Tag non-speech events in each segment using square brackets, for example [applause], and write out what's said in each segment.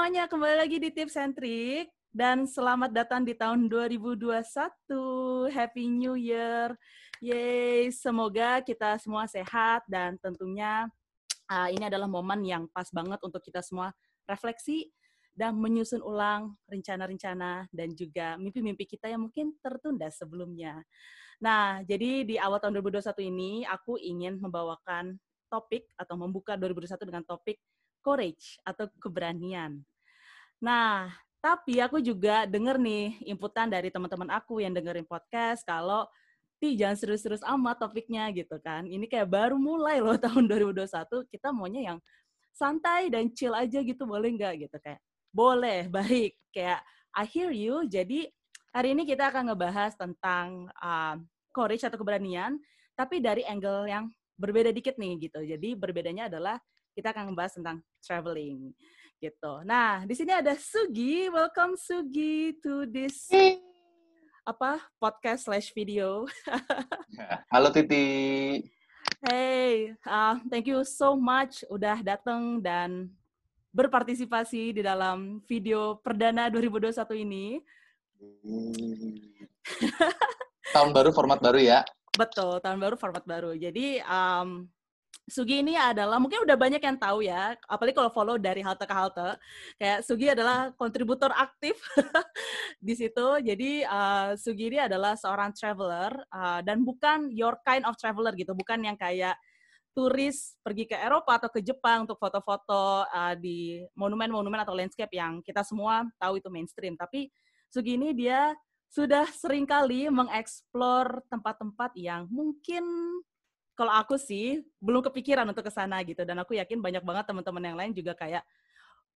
semuanya, kembali lagi di Tips and Trick dan selamat datang di tahun 2021. Happy New Year. Yeay, semoga kita semua sehat dan tentunya uh, ini adalah momen yang pas banget untuk kita semua refleksi dan menyusun ulang rencana-rencana dan juga mimpi-mimpi kita yang mungkin tertunda sebelumnya. Nah, jadi di awal tahun 2021 ini aku ingin membawakan topik atau membuka 2021 dengan topik courage atau keberanian. Nah, tapi aku juga denger nih inputan dari teman-teman aku yang dengerin podcast kalau Ti jangan serius-serius amat topiknya gitu kan. Ini kayak baru mulai loh [laughs] tahun 2021, kita maunya yang santai dan chill aja gitu, boleh nggak gitu kayak. Boleh, [laughs] baik. Kayak I hear you. Jadi hari ini kita akan ngebahas tentang uh, courage atau keberanian, tapi dari angle yang berbeda dikit nih gitu. Jadi berbedanya adalah kita akan ngebahas tentang traveling gitu. Nah, di sini ada Sugi. Welcome Sugi to this apa podcast slash video. [laughs] Halo Titi. Hey, uh, thank you so much udah datang dan berpartisipasi di dalam video perdana 2021 ini. tahun baru format baru ya. Betul, tahun baru format baru. Jadi um, Sugi ini adalah mungkin udah banyak yang tahu ya, apalagi kalau follow dari halte ke halte. Kayak Sugi adalah kontributor aktif [laughs] di situ. Jadi uh, Sugi ini adalah seorang traveler uh, dan bukan your kind of traveler gitu, bukan yang kayak turis pergi ke Eropa atau ke Jepang untuk foto-foto uh, di monumen-monumen atau landscape yang kita semua tahu itu mainstream. Tapi Sugi ini dia sudah sering kali mengeksplor tempat-tempat yang mungkin kalau aku sih belum kepikiran untuk ke sana gitu dan aku yakin banyak banget teman-teman yang lain juga kayak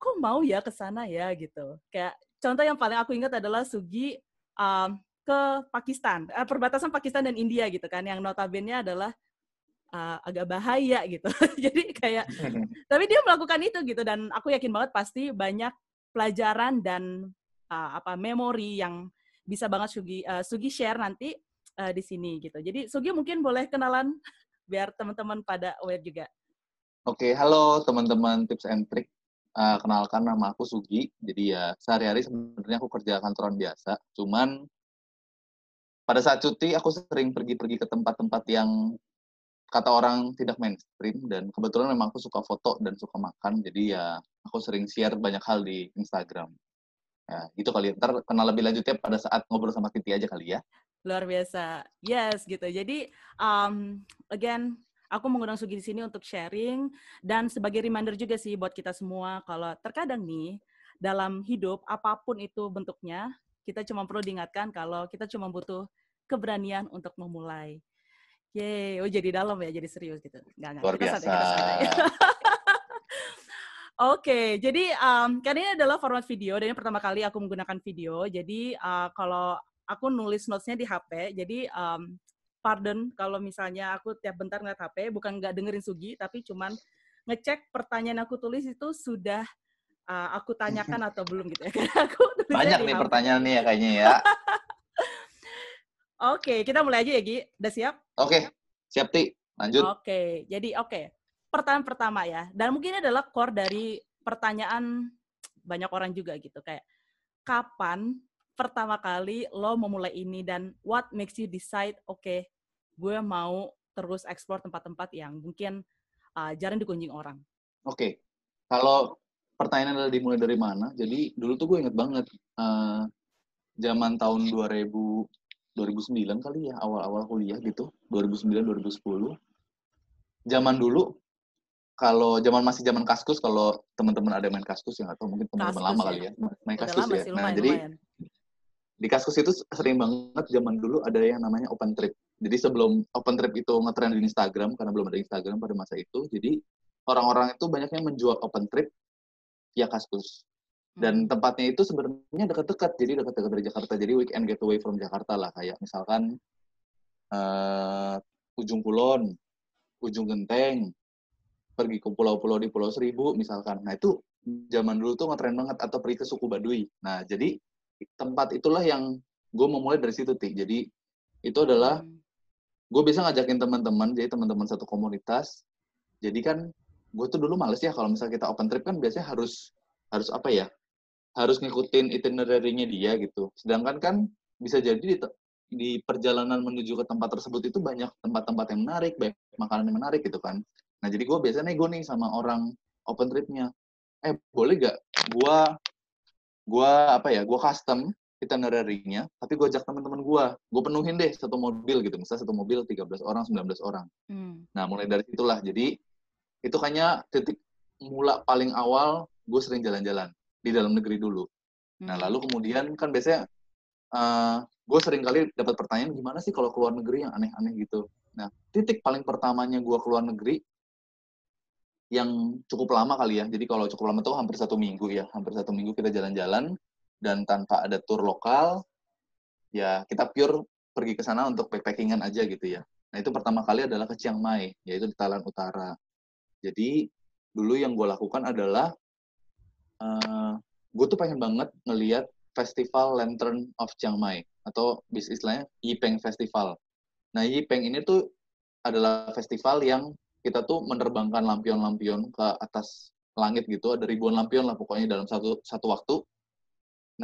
kok mau ya ke sana ya gitu. Kayak contoh yang paling aku ingat adalah Sugi um, ke Pakistan, eh, perbatasan Pakistan dan India gitu kan yang notabene adalah uh, agak bahaya gitu. [laughs] Jadi kayak [laughs] tapi dia melakukan itu gitu dan aku yakin banget pasti banyak pelajaran dan uh, apa memori yang bisa banget Sugi uh, Sugi share nanti uh, di sini gitu. Jadi Sugi mungkin boleh kenalan biar teman-teman pada aware juga. Oke, okay, halo teman-teman tips and trick. Uh, kenalkan nama aku Sugi. Jadi ya sehari-hari sebenarnya aku kerja kantoran biasa. Cuman pada saat cuti aku sering pergi-pergi ke tempat-tempat yang kata orang tidak mainstream dan kebetulan memang aku suka foto dan suka makan. Jadi ya aku sering share banyak hal di Instagram. Ya, itu kali. Ntar kenal lebih lanjutnya pada saat ngobrol sama Titi aja kali ya luar biasa. Yes, gitu. Jadi, um, again, aku mengundang Sugi di sini untuk sharing dan sebagai reminder juga sih buat kita semua kalau terkadang nih dalam hidup apa pun itu bentuknya, kita cuma perlu diingatkan kalau kita cuma butuh keberanian untuk memulai. Yeay, oh jadi dalam ya, jadi serius gitu. Nggak, nggak. Luar biasa. Kita [laughs] Oke, okay, jadi um, kan ini adalah format video dan ini pertama kali aku menggunakan video. Jadi uh, kalau aku nulis notesnya di HP. Jadi um, pardon kalau misalnya aku tiap bentar ngeliat HP, bukan nggak dengerin Sugi, tapi cuman ngecek pertanyaan aku tulis itu sudah uh, aku tanyakan [laughs] atau belum gitu ya. [laughs] Karena aku Banyak nih pertanyaan nih ya kayaknya ya. [laughs] Oke, okay, kita mulai aja ya, Gi. Udah siap? Oke, okay. siap, Ti. Lanjut. Oke, okay. jadi oke. Okay. Pertanyaan pertama ya. Dan mungkin ini adalah core dari pertanyaan banyak orang juga gitu. Kayak, kapan pertama kali lo memulai ini dan what makes you decide oke okay, gue mau terus explore tempat-tempat yang mungkin uh, jarang dikunjungi orang. Oke, okay. kalau pertanyaan adalah dimulai dari mana? Jadi dulu tuh gue inget banget uh, zaman tahun 2000 2009 kali ya awal-awal kuliah gitu 2009 2010 zaman dulu kalau zaman masih zaman kaskus kalau teman-teman ada main kaskus ya atau mungkin teman-teman lama ya. kali ya main kaskus ya. Nah, lumayan, jadi lumayan di Kaskus itu sering banget zaman dulu ada yang namanya open trip. Jadi sebelum open trip itu ngetrend di Instagram karena belum ada Instagram pada masa itu, jadi orang-orang itu banyaknya menjual open trip via Kaskus. Dan hmm. tempatnya itu sebenarnya dekat-dekat, jadi dekat-dekat dari Jakarta. Jadi weekend getaway from Jakarta lah, kayak misalkan uh, Ujung Kulon, Ujung Genteng, pergi ke pulau-pulau di Pulau Seribu misalkan. Nah itu zaman dulu tuh ngetrend banget atau pergi ke suku Baduy. Nah jadi tempat itulah yang gue mau mulai dari situ ti. Jadi itu adalah hmm. gue bisa ngajakin teman-teman jadi teman-teman satu komunitas. Jadi kan gue tuh dulu males ya kalau misalnya kita open trip kan biasanya harus harus apa ya harus ngikutin itinerary-nya dia gitu. Sedangkan kan bisa jadi di, di perjalanan menuju ke tempat tersebut itu banyak tempat-tempat yang menarik banyak makanan yang menarik gitu kan. Nah jadi gue biasanya nego nih sama orang open tripnya. Eh boleh gak gue gue apa ya gue custom itinerary-nya tapi gue ajak teman-teman gue gue penuhin deh satu mobil gitu misalnya satu mobil 13 orang 19 orang. Hmm. nah mulai dari situlah. Jadi itu kayaknya titik mula paling awal gue sering jalan-jalan di dalam negeri dulu. Nah hmm. lalu kemudian kan biasanya uh, eh, gue sering kali dapat pertanyaan gimana sih kalau keluar negeri yang aneh-aneh gitu? Nah titik paling pertamanya gue keluar negeri yang cukup lama kali ya. Jadi kalau cukup lama tuh hampir satu minggu ya, hampir satu minggu kita jalan-jalan dan tanpa ada tour lokal, ya kita pure pergi ke sana untuk backpackingan aja gitu ya. Nah itu pertama kali adalah ke Chiang Mai, yaitu di Thailand Utara. Jadi dulu yang gue lakukan adalah uh, eh, gue tuh pengen banget ngeliat Festival Lantern of Chiang Mai atau bis istilahnya Yipeng Festival. Nah Yipeng ini tuh adalah festival yang kita tuh menerbangkan lampion-lampion ke atas langit gitu, ada ribuan lampion lah pokoknya dalam satu satu waktu.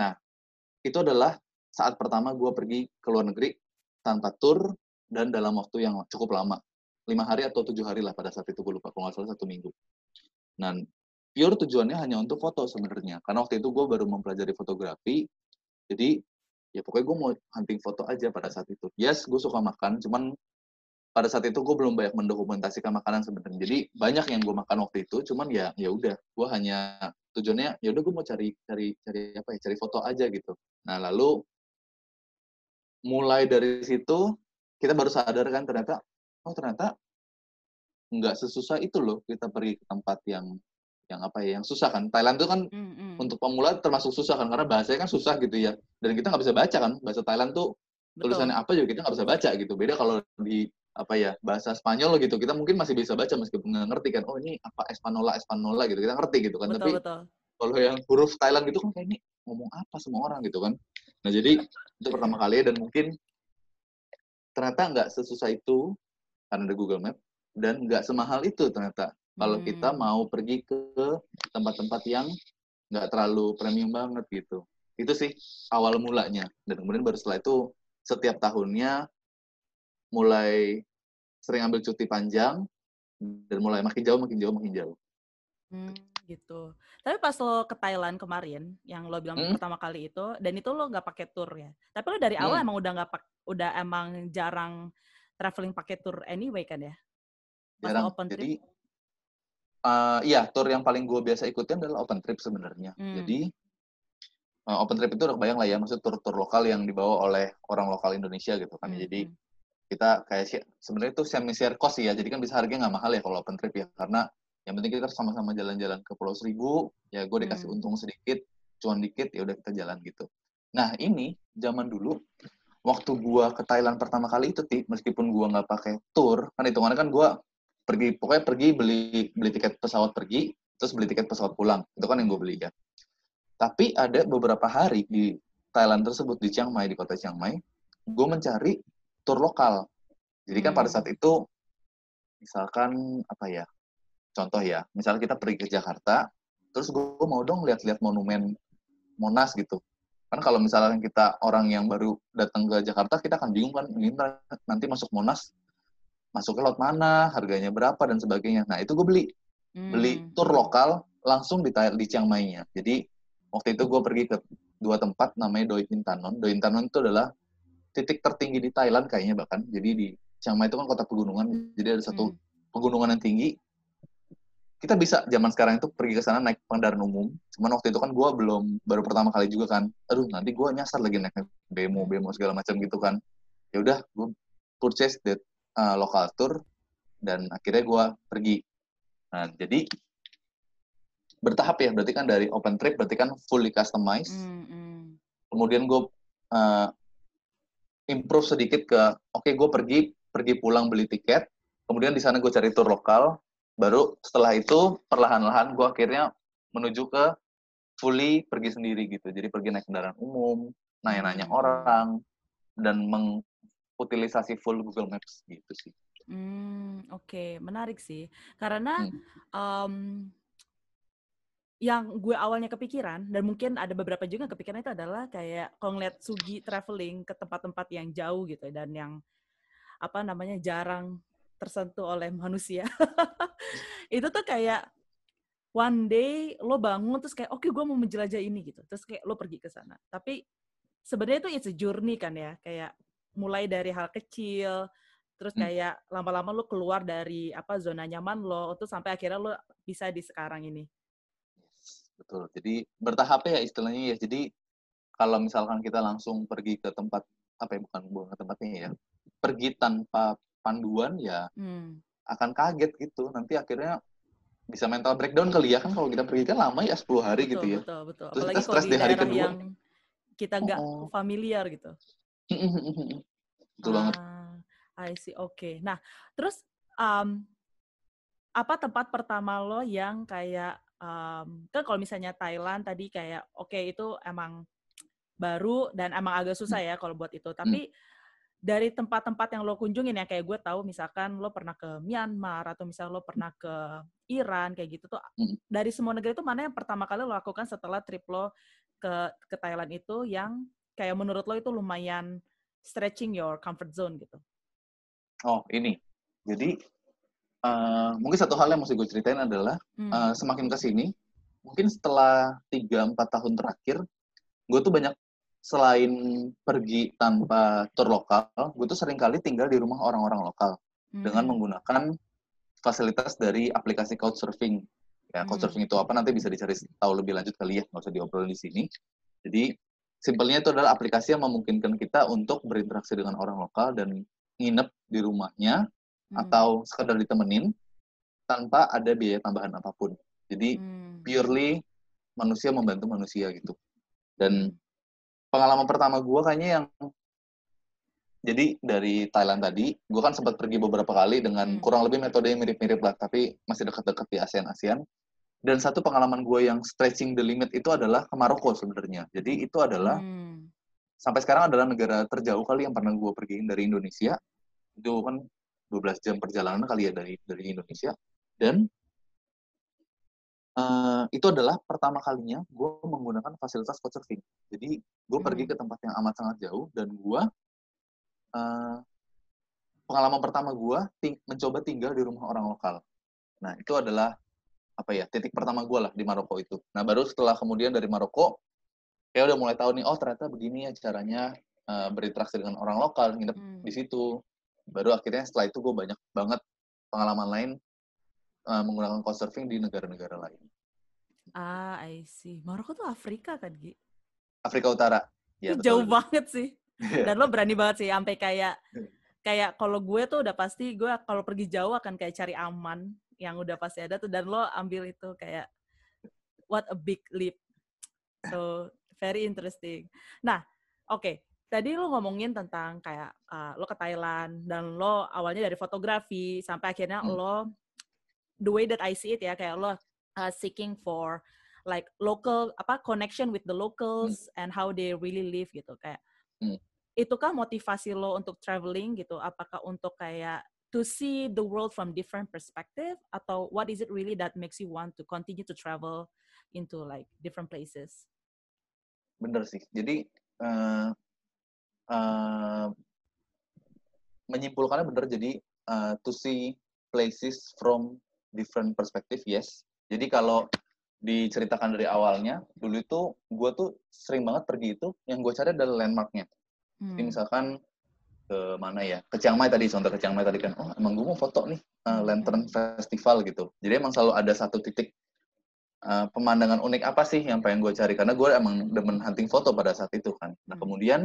Nah, itu adalah saat pertama gue pergi ke luar negeri tanpa tour dan dalam waktu yang cukup lama. Lima hari atau tujuh hari lah pada saat itu gue lupa, kalau nggak salah satu minggu. Dan pure tujuannya hanya untuk foto sebenarnya. Karena waktu itu gue baru mempelajari fotografi, jadi ya pokoknya gue mau hunting foto aja pada saat itu. Yes, gue suka makan, cuman pada saat itu gue belum banyak mendokumentasikan makanan sebenarnya. Jadi banyak yang gue makan waktu itu, cuman ya ya udah, gue hanya tujuannya ya udah gue mau cari cari cari apa ya, cari foto aja gitu. Nah lalu mulai dari situ kita baru sadar kan ternyata oh ternyata nggak sesusah itu loh kita pergi ke tempat yang yang apa ya yang susah kan Thailand itu kan mm -hmm. untuk pemula termasuk susah kan karena bahasanya kan susah gitu ya dan kita nggak bisa baca kan bahasa Thailand tuh tulisannya apa juga kita nggak bisa baca gitu beda kalau di apa ya bahasa Spanyol gitu. Kita mungkin masih bisa baca meskipun nggak ngerti kan oh ini apa Espanola Espanola gitu. Kita ngerti gitu kan. Betul, tapi betul. kalau yang huruf Thailand gitu kan kayak ini ngomong apa semua orang? gitu kan. Nah jadi itu pertama kali dan mungkin ternyata nggak sesusah itu karena ada Google Map dan nggak semahal itu ternyata. Kalau hmm. kita mau pergi ke tempat-tempat yang nggak terlalu premium banget gitu. Itu sih awal mulanya dan kemudian baru setelah itu setiap tahunnya mulai sering ambil cuti panjang dan mulai makin jauh makin jauh makin jauh. Hmm, gitu. Tapi pas lo ke Thailand kemarin, yang lo bilang hmm? pertama kali itu, dan itu lo nggak pakai tour ya. Tapi lo dari awal hmm. emang udah nggak udah emang jarang traveling pakai tour anyway kan ya? Pas jarang. Open trip. Jadi, uh, iya tour yang paling gue biasa ikutin adalah open trip sebenarnya. Hmm. Jadi uh, open trip itu udah bayang lah ya, maksud tur-tur lokal yang dibawa oleh orang lokal Indonesia gitu kan. Hmm. Jadi hmm kita kayak sebenarnya itu semi share cost ya jadi kan bisa harganya nggak mahal ya kalau open trip ya karena yang penting kita sama-sama jalan-jalan ke Pulau Seribu ya gue dikasih hmm. untung sedikit cuan dikit ya udah kita jalan gitu nah ini zaman dulu waktu gue ke Thailand pertama kali itu ti meskipun gue nggak pakai tour kan hitungannya kan gue pergi pokoknya pergi beli beli tiket pesawat pergi terus beli tiket pesawat pulang itu kan yang gue beli ya tapi ada beberapa hari di Thailand tersebut di Chiang Mai di kota Chiang Mai gue mencari tur lokal. Jadi kan hmm. pada saat itu misalkan apa ya? Contoh ya, misalnya kita pergi ke Jakarta, terus gue mau dong lihat-lihat monumen Monas gitu. Kan kalau misalnya kita orang yang baru datang ke Jakarta, kita akan bingung kan, ini nanti masuk Monas, masuk ke laut mana, harganya berapa, dan sebagainya. Nah, itu gue beli. Hmm. Beli tur lokal langsung di, di Chiang Mai-nya. Jadi, waktu itu gue pergi ke dua tempat, namanya Doi Intanon. Doi Intanon itu adalah titik tertinggi di Thailand kayaknya bahkan. Jadi di Chiang Mai itu kan kota pegunungan, jadi ada satu hmm. pegunungan yang tinggi. Kita bisa zaman sekarang itu pergi ke sana naik kendaraan umum. Cuman waktu itu kan gue belum baru pertama kali juga kan. Aduh nanti gue nyasar lagi naik bemo bemo segala macam gitu kan. Ya udah gue purchase that uh, local tour dan akhirnya gue pergi. Nah jadi bertahap ya berarti kan dari open trip berarti kan fully customized. Mm -hmm. Kemudian gue uh, improve sedikit ke oke okay, gue pergi pergi pulang beli tiket kemudian di sana gue cari tour lokal baru setelah itu perlahan-lahan gue akhirnya menuju ke fully pergi sendiri gitu jadi pergi naik kendaraan umum nanya-nanya hmm. orang dan mengutilisasi full Google Maps gitu sih. Hmm, oke, okay. menarik sih. Karena hmm. um, yang gue awalnya kepikiran dan mungkin ada beberapa juga kepikiran itu adalah kayak kalau ngeliat Sugi traveling ke tempat-tempat yang jauh gitu dan yang apa namanya jarang tersentuh oleh manusia. [laughs] Itu tuh kayak one day lo bangun terus kayak oke okay, gue mau menjelajah ini gitu. Terus kayak lo pergi ke sana. Tapi sebenarnya itu it's a journey kan ya kayak mulai dari hal kecil terus hmm. kayak lama-lama lo keluar dari apa zona nyaman lo untuk sampai akhirnya lo bisa di sekarang ini betul. Jadi bertahap ya istilahnya ya. Jadi kalau misalkan kita langsung pergi ke tempat apa ya bukan bukan ke tempatnya ya, pergi tanpa panduan ya hmm. akan kaget gitu. Nanti akhirnya bisa mental breakdown kali ya kan kalau kita pergi kan lama ya 10 hari betul, gitu ya. Betul, betul. Terus Apalagi kita stres di, di hari kedua. yang kita nggak oh. familiar gitu. betul ah, banget. I see. Oke. Okay. Nah, terus um, apa tempat pertama lo yang kayak um, kan kalau misalnya Thailand tadi kayak oke okay, itu emang baru dan emang agak susah ya kalau buat itu. Tapi hmm. dari tempat-tempat yang lo kunjungin ya kayak gue tahu misalkan lo pernah ke Myanmar atau misalnya lo pernah ke Iran kayak gitu tuh hmm. dari semua negara itu mana yang pertama kali lo lakukan setelah trip lo ke ke Thailand itu yang kayak menurut lo itu lumayan stretching your comfort zone gitu. Oh, ini. Jadi uh, mungkin satu hal yang mesti gue ceritain adalah hmm. uh, semakin ke sini, mungkin setelah 3-4 tahun terakhir, gue tuh banyak selain pergi tanpa tur lokal, gue tuh sering kali tinggal di rumah orang-orang lokal hmm. dengan menggunakan fasilitas dari aplikasi Couchsurfing. Ya, hmm. Couchsurfing itu apa nanti bisa dicari tahu lebih lanjut kali ya, nggak usah diobrol di sini. Jadi simpelnya itu adalah aplikasi yang memungkinkan kita untuk berinteraksi dengan orang lokal dan nginep di rumahnya hmm. atau sekedar ditemenin tanpa ada biaya tambahan apa pun. Jadi hmm. purely manusia membantu manusia gitu. Dan pengalaman pertama gue kayaknya yang jadi dari Thailand tadi, gue kan sempat pergi beberapa kali dengan hmm. kurang lebih metode yang mirip-mirip lah, tapi masih dekat-dekat di ASEAN-ASEAN. Dan satu pengalaman gue yang stretching the limit itu adalah ke Maroko sebenarnya. Jadi itu adalah hmm. sampai sekarang adalah negara terjauh kali yang pernah gue pergiin dari Indonesia. Itu kan 12 jam perjalanan kali ya dari dari Indonesia. Dan uh, itu adalah pertama kalinya gue menggunakan fasilitas couchsurfing. Jadi gue hmm. pergi ke tempat yang amat sangat jauh dan gue uh, pengalaman pertama gue ting mencoba tinggal di rumah orang lokal. Nah itu adalah apa ya titik pertama gue lah di Maroko itu. Nah baru setelah kemudian dari Maroko kayak udah mulai tahu nih oh ternyata begini ya caranya uh, berinteraksi dengan orang lokal nginep hmm. di situ baru akhirnya setelah itu gue banyak banget pengalaman lain uh, menggunakan couchsurfing di negara-negara lain. Ah, I see. Maroko tuh Afrika kan, Gi? Afrika Utara. Ya, jauh banget sih. Iya. Dan lo berani banget sih, sampai kayak kayak kalau gue tuh udah pasti gue kalau pergi jauh akan kayak cari aman yang udah pasti ada tuh dan lo ambil itu kayak what a big leap. So very interesting. Nah, oke. Okay tadi lo ngomongin tentang kayak uh, lo ke Thailand dan lo awalnya dari fotografi sampai akhirnya hmm. lo the way that I see it ya kayak lo uh, seeking for like local apa connection with the locals hmm. and how they really live gitu kayak hmm. itukah motivasi lo untuk traveling gitu apakah untuk kayak to see the world from different perspective atau what is it really that makes you want to continue to travel into like different places bener sih jadi uh, uh, menyimpulkannya benar. Jadi uh, to see places from different perspective yes. Jadi kalau diceritakan dari awalnya dulu itu gue tuh sering banget pergi itu yang gue cari adalah landmarknya. Hmm. jadi misalkan ke mana ya? Ke Chiang Mai tadi contoh ke Chiang Mai tadi kan. Oh emang gue mau foto nih uh, lantern festival gitu. Jadi emang selalu ada satu titik uh, pemandangan unik apa sih yang pengen gue cari? Karena gue emang demen hunting foto pada saat itu kan. Nah hmm. kemudian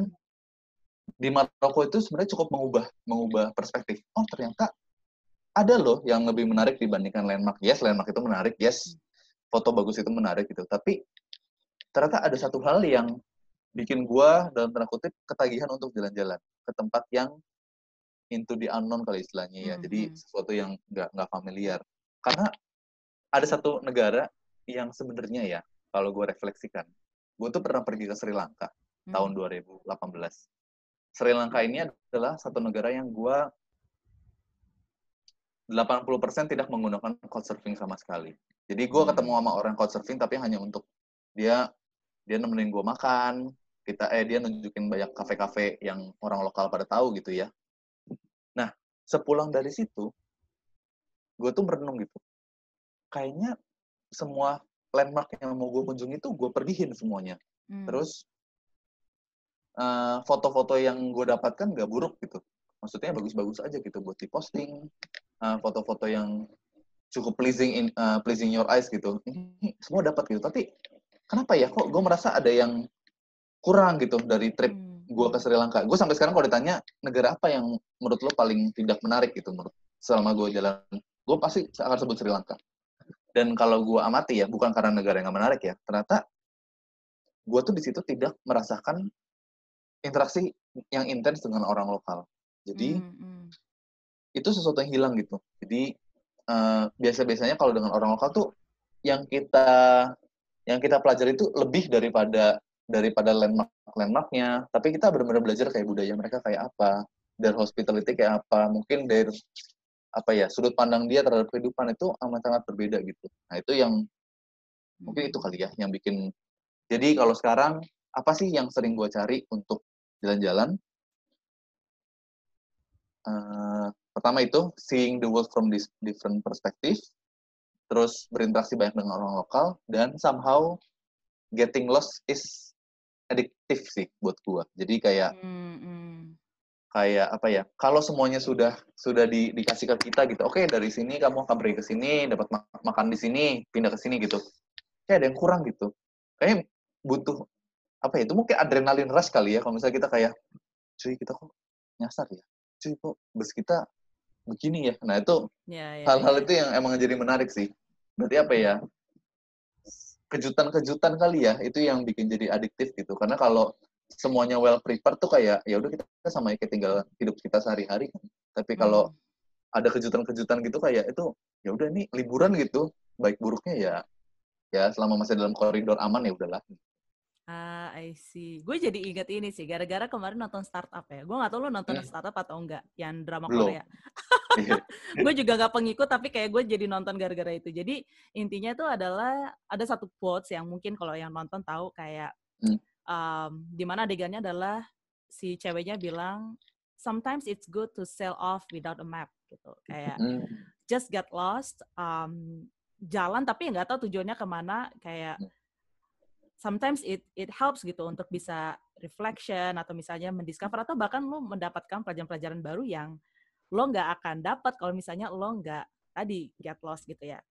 di Maroko itu sebenarnya cukup mengubah mengubah perspektif. Oh ternyata ada loh yang lebih menarik dibandingkan landmark. Yes, landmark itu menarik. Yes, foto bagus itu menarik gitu. Tapi ternyata ada satu hal yang bikin gua dalam tanda kutip ketagihan untuk jalan-jalan ke tempat yang into the unknown kali istilahnya ya. Hmm, Jadi hmm. sesuatu yang nggak nggak familiar. Karena ada satu negara yang sebenarnya ya kalau gue refleksikan, gue tuh pernah pergi ke Sri Lanka hmm. tahun 2018 Sri Lanka ini adalah satu negara yang gue 80% tidak menggunakan couchsurfing sama sekali. Jadi gue Hmm. ketemu sama orang couchsurfing tapi hanya untuk dia dia nemenin gue makan, kita eh dia nunjukin banyak kafe-kafe yang orang lokal pada tahu gitu ya. Nah, sepulang dari situ, gue tuh merenung gitu. Kayaknya semua landmark yang mau gue kunjungi tuh gue pergihin semuanya. Hmm. Terus eh, foto-foto yang gue dapatkan gak buruk gitu. Maksudnya bagus-bagus aja gitu buat diposting. Eh, foto-foto yang cukup pleasing in eh, pleasing your eyes gitu. Ini semua dapat gitu. Tapi kenapa ya kok gue merasa ada yang kurang gitu dari trip Hmm. gue ke Sri Lanka. Gue sampai sekarang kalau ditanya negara apa yang menurut lo paling tidak menarik gitu menurut selama gue jalan, gue pasti akan sebut Sri Lanka. Dan kalau gue amati ya, bukan karena negara yang gak menarik ya, ternyata gue tuh di situ tidak merasakan interaksi yang intens dengan orang lokal. Jadi Hmm, hmm. itu sesuatu yang hilang gitu. Jadi eh, biasa-biasanya kalau dengan orang lokal tuh yang kita yang kita pelajari itu lebih daripada daripada landmark landmarknya. Tapi kita benar-benar belajar kayak budaya mereka kayak apa, dari hospitality kayak apa, mungkin dari apa ya sudut pandang dia terhadap kehidupan itu amat sangat berbeda gitu. Nah itu yang mungkin itu kali ya yang bikin. Jadi kalau sekarang apa sih yang sering gue cari untuk jalan-jalan? Eh, pertama itu seeing the world from this different perspective, terus berinteraksi banyak dengan orang lokal dan somehow getting lost is addictive sih buat gua. Jadi kayak Hmm, hmm. kayak apa ya? Kalau semuanya sudah sudah di, dikasih ke kita gitu. Oke, dari sini kamu akan pergi ke sini, dapat ma- makan di sini, pindah ke sini gitu. Kayak ada yang kurang gitu. Kayaknya butuh apa ya? Itu mungkin adrenalin rush kali ya kalau misalnya kita kayak cuy kita kok nyasar ya. Cuy kok bus kita begini ya. Nah, itu Ya, ya, hal-hal ya. itu yang emang jadi menarik sih. Berarti apa ya? Kejutan-kejutan kali ya, itu yang bikin jadi adiktif gitu. Karena kalau semuanya well prepared tuh kayak ya udah kita sama kayak tinggal hidup kita sehari-hari kan. Tapi kalau Hmm. ada kejutan-kejutan gitu kayak itu ya udah nih liburan gitu. Baik buruknya ya ya selama masih dalam koridor aman ya udahlah. Ah, I see. Gue jadi ingat ini sih, gara-gara kemarin nonton startup ya. Gue gak tau lo nonton Hmm. startup atau enggak, yang drama Belum. Korea. [laughs] Iya. [laughs] gue juga gak pengikut, tapi kayak gue jadi nonton gara-gara itu. Jadi intinya itu adalah ada satu quotes yang mungkin kalau yang nonton tahu kayak Hmm. um, di mana adegannya adalah si ceweknya bilang sometimes it's good to sail off without a map gitu. Kayak Hmm. just get lost, um, jalan tapi nggak tahu tujuannya ke mana. Kayak Hmm. Sometimes it it helps gitu untuk bisa reflection atau misalnya mendiscover atau bahkan lo mendapatkan pelajaran-pelajaran baru yang lo nggak akan dapat kalau misalnya lo nggak tadi get lost gitu ya.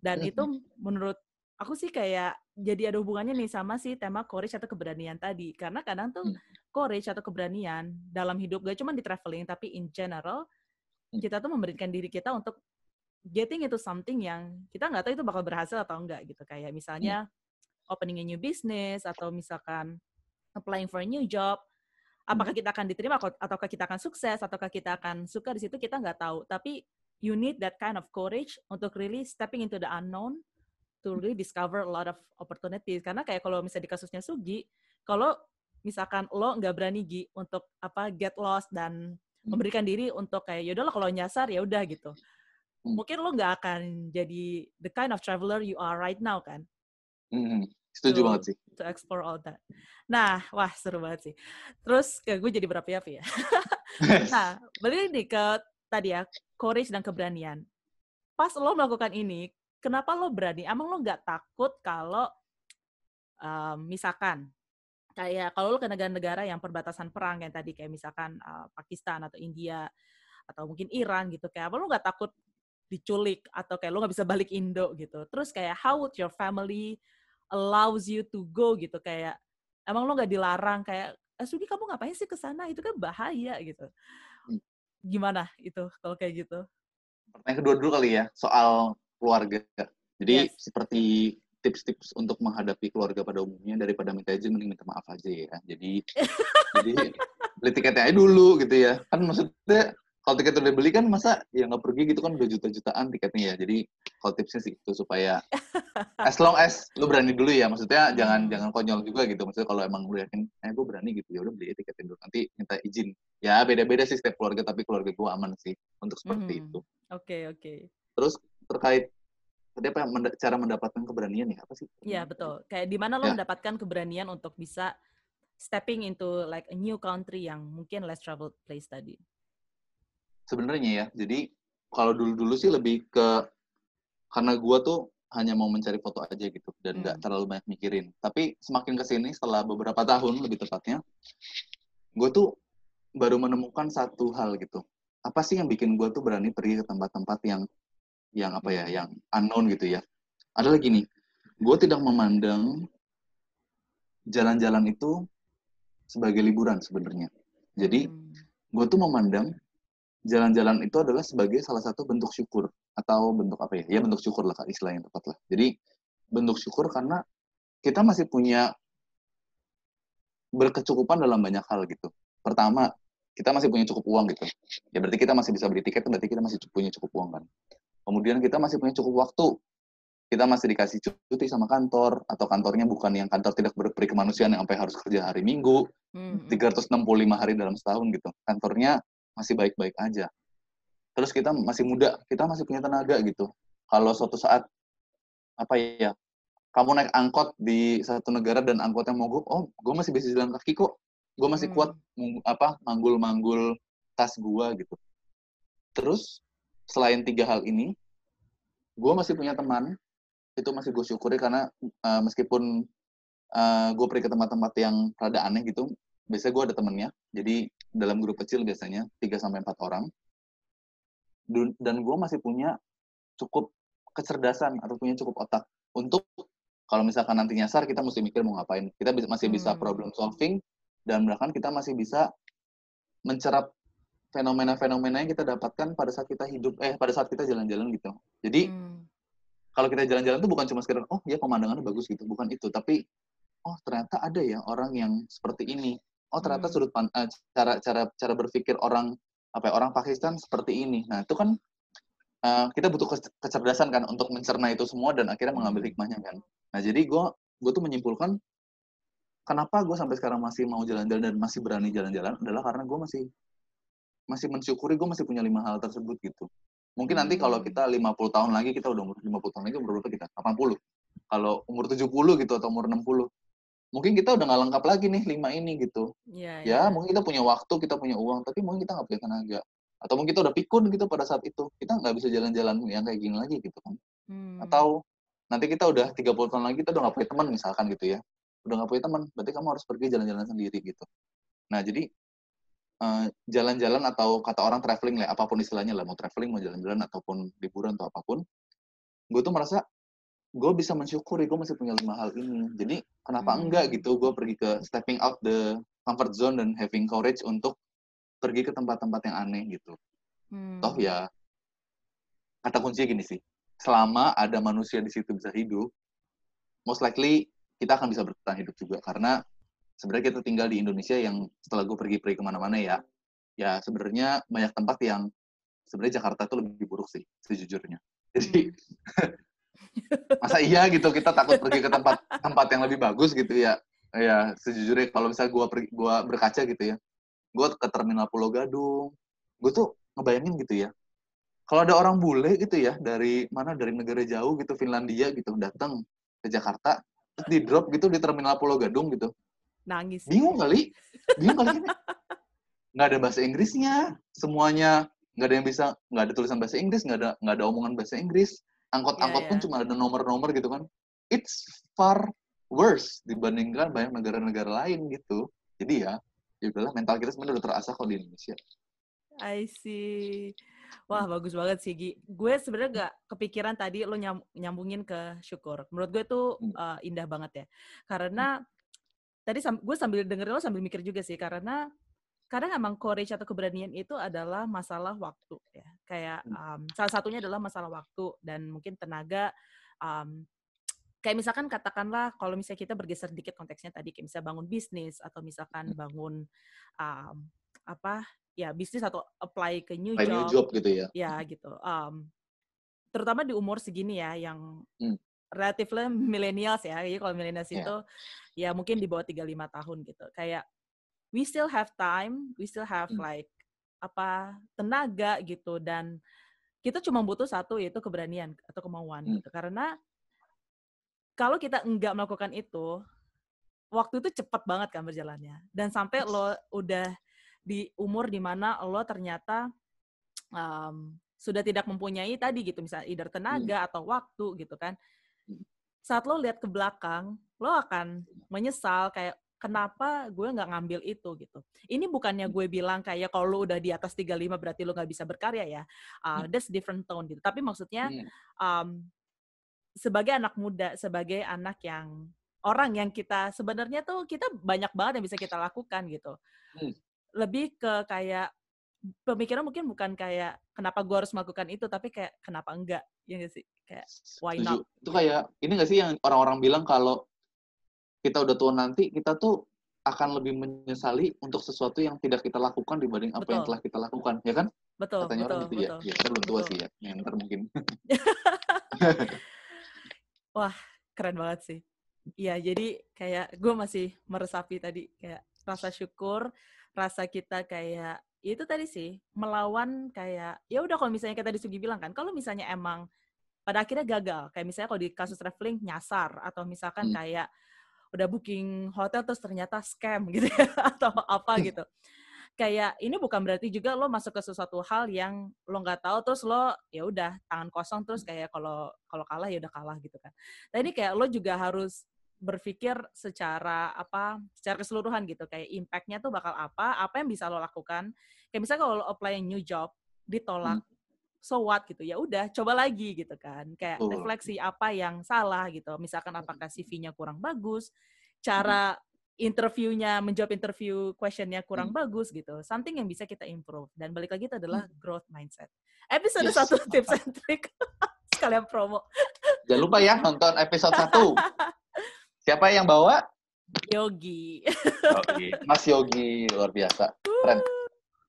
Dan itu menurut aku sih kayak jadi ada hubungannya nih sama si tema courage atau keberanian tadi. Karena kadang tuh Hmm. courage atau keberanian dalam hidup gak cuma di traveling tapi in general Hmm. kita tuh memberikan diri kita untuk getting into something yang kita nggak tahu itu bakal berhasil atau enggak gitu. Kayak misalnya opening a new business atau misalkan applying for a new job. Apakah kita akan diterima atau- ataukah kita akan sukses ataukah kita akan suka di situ kita nggak tahu. Tapi you need that kind of courage untuk really stepping into the unknown to really discover a lot of opportunities. Karena kayak kalau misalnya di kasusnya Sugi, kalau misalkan lo nggak berani Gi untuk apa get lost dan memberikan diri untuk kayak yaudahlah kalau nyasar ya udah gitu. Hmm. Mungkin lo nggak akan jadi the kind of traveler you are right now kan Hmm. Setuju banget sih. to explore all that. Nah, wah seru banget sih. Terus kayak gue jadi berapi-api ya. [laughs] Nah, balik nih ke tadi ya, courage dan keberanian. Pas lo melakukan ini, kenapa lo berani? Emang lo nggak takut kalau um, misalkan kayak kalau lo ke negara-negara yang perbatasan perang yang tadi kayak misalkan uh, Pakistan atau India atau mungkin Iran gitu kayak apa lo nggak takut diculik atau kayak lo nggak bisa balik Indo gitu terus kayak how would your family allows you to go gitu kayak emang lo nggak dilarang kayak eh, Sudi kamu ngapain sih ke sana itu kan bahaya gitu Hmm. gimana itu kalau kayak gitu Pertanyaan kedua dulu kali ya, soal keluarga. Jadi Yes. seperti tips-tips untuk menghadapi keluarga pada umumnya daripada minta izin mending minta maaf aja ya. Jadi [laughs] jadi beli tiketnya aja dulu gitu ya. Kan maksudnya kalau tiket udah beli kan masa ya nggak pergi gitu kan udah juta-jutaan tiketnya ya. Jadi kalau tipsnya sih itu supaya [laughs] as long as lu berani dulu ya. Maksudnya jangan jangan konyol juga gitu. Maksudnya kalau emang lu yakin eh gue berani gitu ya udah beli tiketin dulu nanti minta izin. Ya beda-beda sih setiap keluarga tapi keluarga gue aman sih untuk seperti Mhm. itu. Oke, oke. Terus terkait tadi apa menda- cara mendapatkan keberanian ya apa sih? Iya, betul. Kayak di mana lo Ya. mendapatkan keberanian untuk bisa stepping into like a new country yang mungkin less traveled place tadi. Sebenarnya ya. Jadi kalau dulu-dulu sih lebih ke karena gua tuh hanya mau mencari foto aja gitu dan nggak Hmm. terlalu banyak mikirin. Tapi semakin ke sini setelah beberapa tahun lebih tepatnya, gue tuh baru menemukan satu hal gitu. Apa sih yang bikin gue tuh berani pergi ke tempat-tempat yang yang apa ya, yang unknown gitu ya? Adalah gini, gue tidak memandang jalan-jalan itu sebagai liburan sebenarnya. Jadi Hmm. gue tuh memandang jalan-jalan itu adalah sebagai salah satu bentuk syukur atau bentuk apa ya? Ya bentuk syukur lah Kak, istilah yang tepat lah. Jadi bentuk syukur karena kita masih punya berkecukupan dalam banyak hal gitu. Pertama, kita masih punya cukup uang gitu. Ya berarti kita masih bisa beli tiket, berarti kita masih punya cukup uang kan. Kemudian kita masih punya cukup waktu. Kita masih dikasih cuti sama kantor, atau kantornya bukan yang kantor tidak berperi kemanusiaan yang sampai harus kerja hari Minggu, Hmm. 365 hari dalam setahun gitu. Kantornya masih baik-baik aja. Terus kita masih muda, kita masih punya tenaga gitu. Kalau suatu saat apa ya, kamu naik angkot di satu negara dan angkotnya mogok, oh, gue masih bisa jalan kaki kok. Gue masih kuat Hmm. meng- apa manggul-manggul tas gue gitu. Terus selain tiga hal ini, gue masih punya teman. Itu masih gue syukuri karena uh, meskipun uh, gue pergi ke tempat-tempat yang rada aneh gitu, biasanya gue ada temennya. Jadi dalam grup kecil biasanya 3 sampai empat orang. Dun- Dan gue masih punya cukup kecerdasan atau punya cukup otak untuk kalau misalkan nanti nyasar kita mesti mikir mau ngapain. Kita bisa, masih bisa Hmm. problem solving dan bahkan kita masih bisa mencerap fenomena-fenomena yang kita dapatkan pada saat kita hidup eh pada saat kita jalan-jalan gitu. Jadi Hmm. kalau kita jalan-jalan tuh bukan cuma sekedar oh ya pemandangannya bagus gitu, bukan itu, tapi oh ternyata ada ya orang yang seperti ini. Oh ternyata Hmm. sudut pan- eh, cara cara cara berpikir orang apa ya, orang Pakistan seperti ini. Nah, itu kan eh, kita butuh ke- kecerdasan kan untuk mencerna itu semua dan akhirnya mengambil Hmm. hikmahnya kan. Nah, jadi gue gue tuh menyimpulkan kenapa gue sampai sekarang masih mau jalan-jalan dan masih berani jalan-jalan adalah karena gue masih masih mensyukuri gue masih punya lima hal tersebut gitu. Mungkin nanti kalau Hmm. kita 50 tahun lagi kita udah umur 50 tahun lagi umur berapa kita? 80. Kalau umur 70 gitu atau umur 60. Mungkin kita udah nggak lengkap lagi nih lima ini gitu. Iya, Ya, iya. mungkin kita punya waktu, kita punya uang, tapi mungkin kita nggak punya tenaga. Atau mungkin kita udah pikun gitu pada saat itu. Kita nggak bisa jalan-jalan yang kayak gini lagi gitu kan. Hmm. Atau nanti kita udah 30 tahun lagi kita udah nggak punya teman misalkan gitu ya. Udah nggak punya teman, berarti kamu harus pergi jalan-jalan sendiri gitu. Nah, jadi eh, jalan-jalan atau kata orang traveling lah, apa pun istilahnya lah, mau traveling, mau jalan-jalan ataupun liburan atau apa pun, gue tuh merasa gue bisa mensyukuri gue masih punya lima hal ini. Jadi kenapa Hmm. enggak gitu gue pergi ke stepping out the comfort zone dan having courage untuk pergi ke tempat-tempat yang aneh gitu. Hmm. Toh ya kata kuncinya gini sih, selama ada manusia di situ bisa hidup, most likely kita akan bisa bertahan hidup juga karena sebenarnya kita tinggal di Indonesia yang setelah gue pergi-pergi ke mana-mana ya, ya sebenarnya banyak tempat yang sebenarnya Jakarta itu lebih buruk sih sejujurnya. Jadi [laughs] masa iya gitu kita takut pergi ke tempat tempat yang lebih bagus gitu ya. Ya sejujurnya kalau misalnya gua pergi gua berkaca gitu ya gua ke terminal Pulau Gadung gue tuh ngebayangin gitu ya. Kalau ada orang bule gitu ya dari mana dari negara jauh gitu Finlandia gitu datang ke Jakarta terus di drop gitu di terminal Pulau Gadung gitu. Nangis. bingung kali? Bingung kali ini. Nggak ada bahasa Inggrisnya semuanya nggak ada yang bisa nggak ada tulisan bahasa Inggris nggak ada nggak ada omongan bahasa Inggris angkot-angkot Iya, pun iya. cuma ada nomor-nomor gitu kan it's far worse dibandingkan banyak negara-negara lain gitu jadi ya ya udahlah mental kita sebenarnya udah terasah kok di Indonesia I see. Wah, bagus banget sih, Gi. Gue sebenarnya gak kepikiran tadi lo nyam- nyambungin ke syukur. Menurut gue tuh Hmm. uh, indah banget ya. Karena tadi sam- gue sambil dengerin lo sambil mikir juga sih. Karena kadang emang courage atau keberanian itu adalah masalah waktu ya. Kayak um, salah satunya adalah masalah waktu dan mungkin tenaga. Um, kayak misalkan katakanlah kalau misalnya kita bergeser dikit konteksnya tadi kayak misalnya bangun bisnis atau misalkan bangun um, apa ya bisnis atau apply ke new Apply job. new job gitu ya. Ya gitu. Um, terutama di umur segini ya yang Hmm. relatifnya millennials ya. Jadi kalau millennials Ya. itu ya mungkin di bawah 35 tahun gitu. Kayak we still have time, we still have Hmm. like apa tenaga gitu dan kita cuma butuh satu yaitu keberanian atau kemauan Hmm. gitu. Karena kalau kita enggak melakukan itu, waktu itu cepat banget kan berjalannya. Dan sampai lo udah di umur di mana lo ternyata um, sudah tidak mempunyai tadi gitu, misalnya either tenaga atau waktu gitu kan. Hmm. Saat lo lihat ke belakang, lo akan menyesal kayak kenapa gue nggak ngambil itu gitu. Ini bukannya gue bilang kayak kalau lo udah di atas 35 berarti lo nggak bisa berkarya ya. Uh, Hmm. that's different tone gitu. Tapi maksudnya Hmm. um, sebagai anak muda, sebagai anak yang orang yang kita sebenarnya tuh kita banyak banget yang bisa kita lakukan gitu. Hmm. Lebih ke kayak pemikiran mungkin bukan kayak kenapa gue harus melakukan itu, tapi kayak kenapa enggak, ya nggak sih? Kayak why Setuju. not? Itu kayak ini gak sih yang orang-orang bilang kalau kita udah tua nanti kita tuh akan lebih menyesali untuk sesuatu yang tidak kita lakukan dibanding apa yang Betul. telah kita lakukan, ya kan? Betul, Katanya betul, orang gitu betul. ya. Ya, kita belum tua betul. sih ya. Yang ntar mungkin. [laughs] [laughs] Keren banget sih. Iya, jadi kayak gue masih meresapi tadi kayak rasa syukur, rasa kita kayak ya itu tadi sih melawan kayak ya udah kalau misalnya kayak tadi Sugi bilang kan, kalau misalnya emang pada akhirnya gagal, kayak misalnya kalau di kasus traveling nyasar atau misalkan Hmm. kayak udah booking hotel terus ternyata scam [laughs] gitu ya atau apa gitu. Kayak ini bukan berarti juga lo masuk ke sesuatu hal yang lo nggak tahu terus lo ya udah tangan kosong terus kayak kalau kalau kalah ya udah kalah gitu kan. Nah ini kayak lo juga harus berpikir secara apa secara keseluruhan gitu kayak impact-nya tuh bakal apa apa yang bisa lo lakukan kayak misalnya kalau lo apply new job ditolak so what gitu ya udah coba lagi gitu kan kayak Betul. refleksi apa yang salah gitu misalkan apakah CV-nya kurang bagus cara interviewnya menjawab interview questionnya kurang Hmm. bagus gitu something yang bisa kita improve dan balik lagi itu adalah growth mindset episode Yes. satu tips and trick [laughs] sekalian promo Jangan lupa ya nonton episode 1. [laughs] Siapa yang bawa? Yogi Mas Yogi, luar biasa. [laughs] Keren.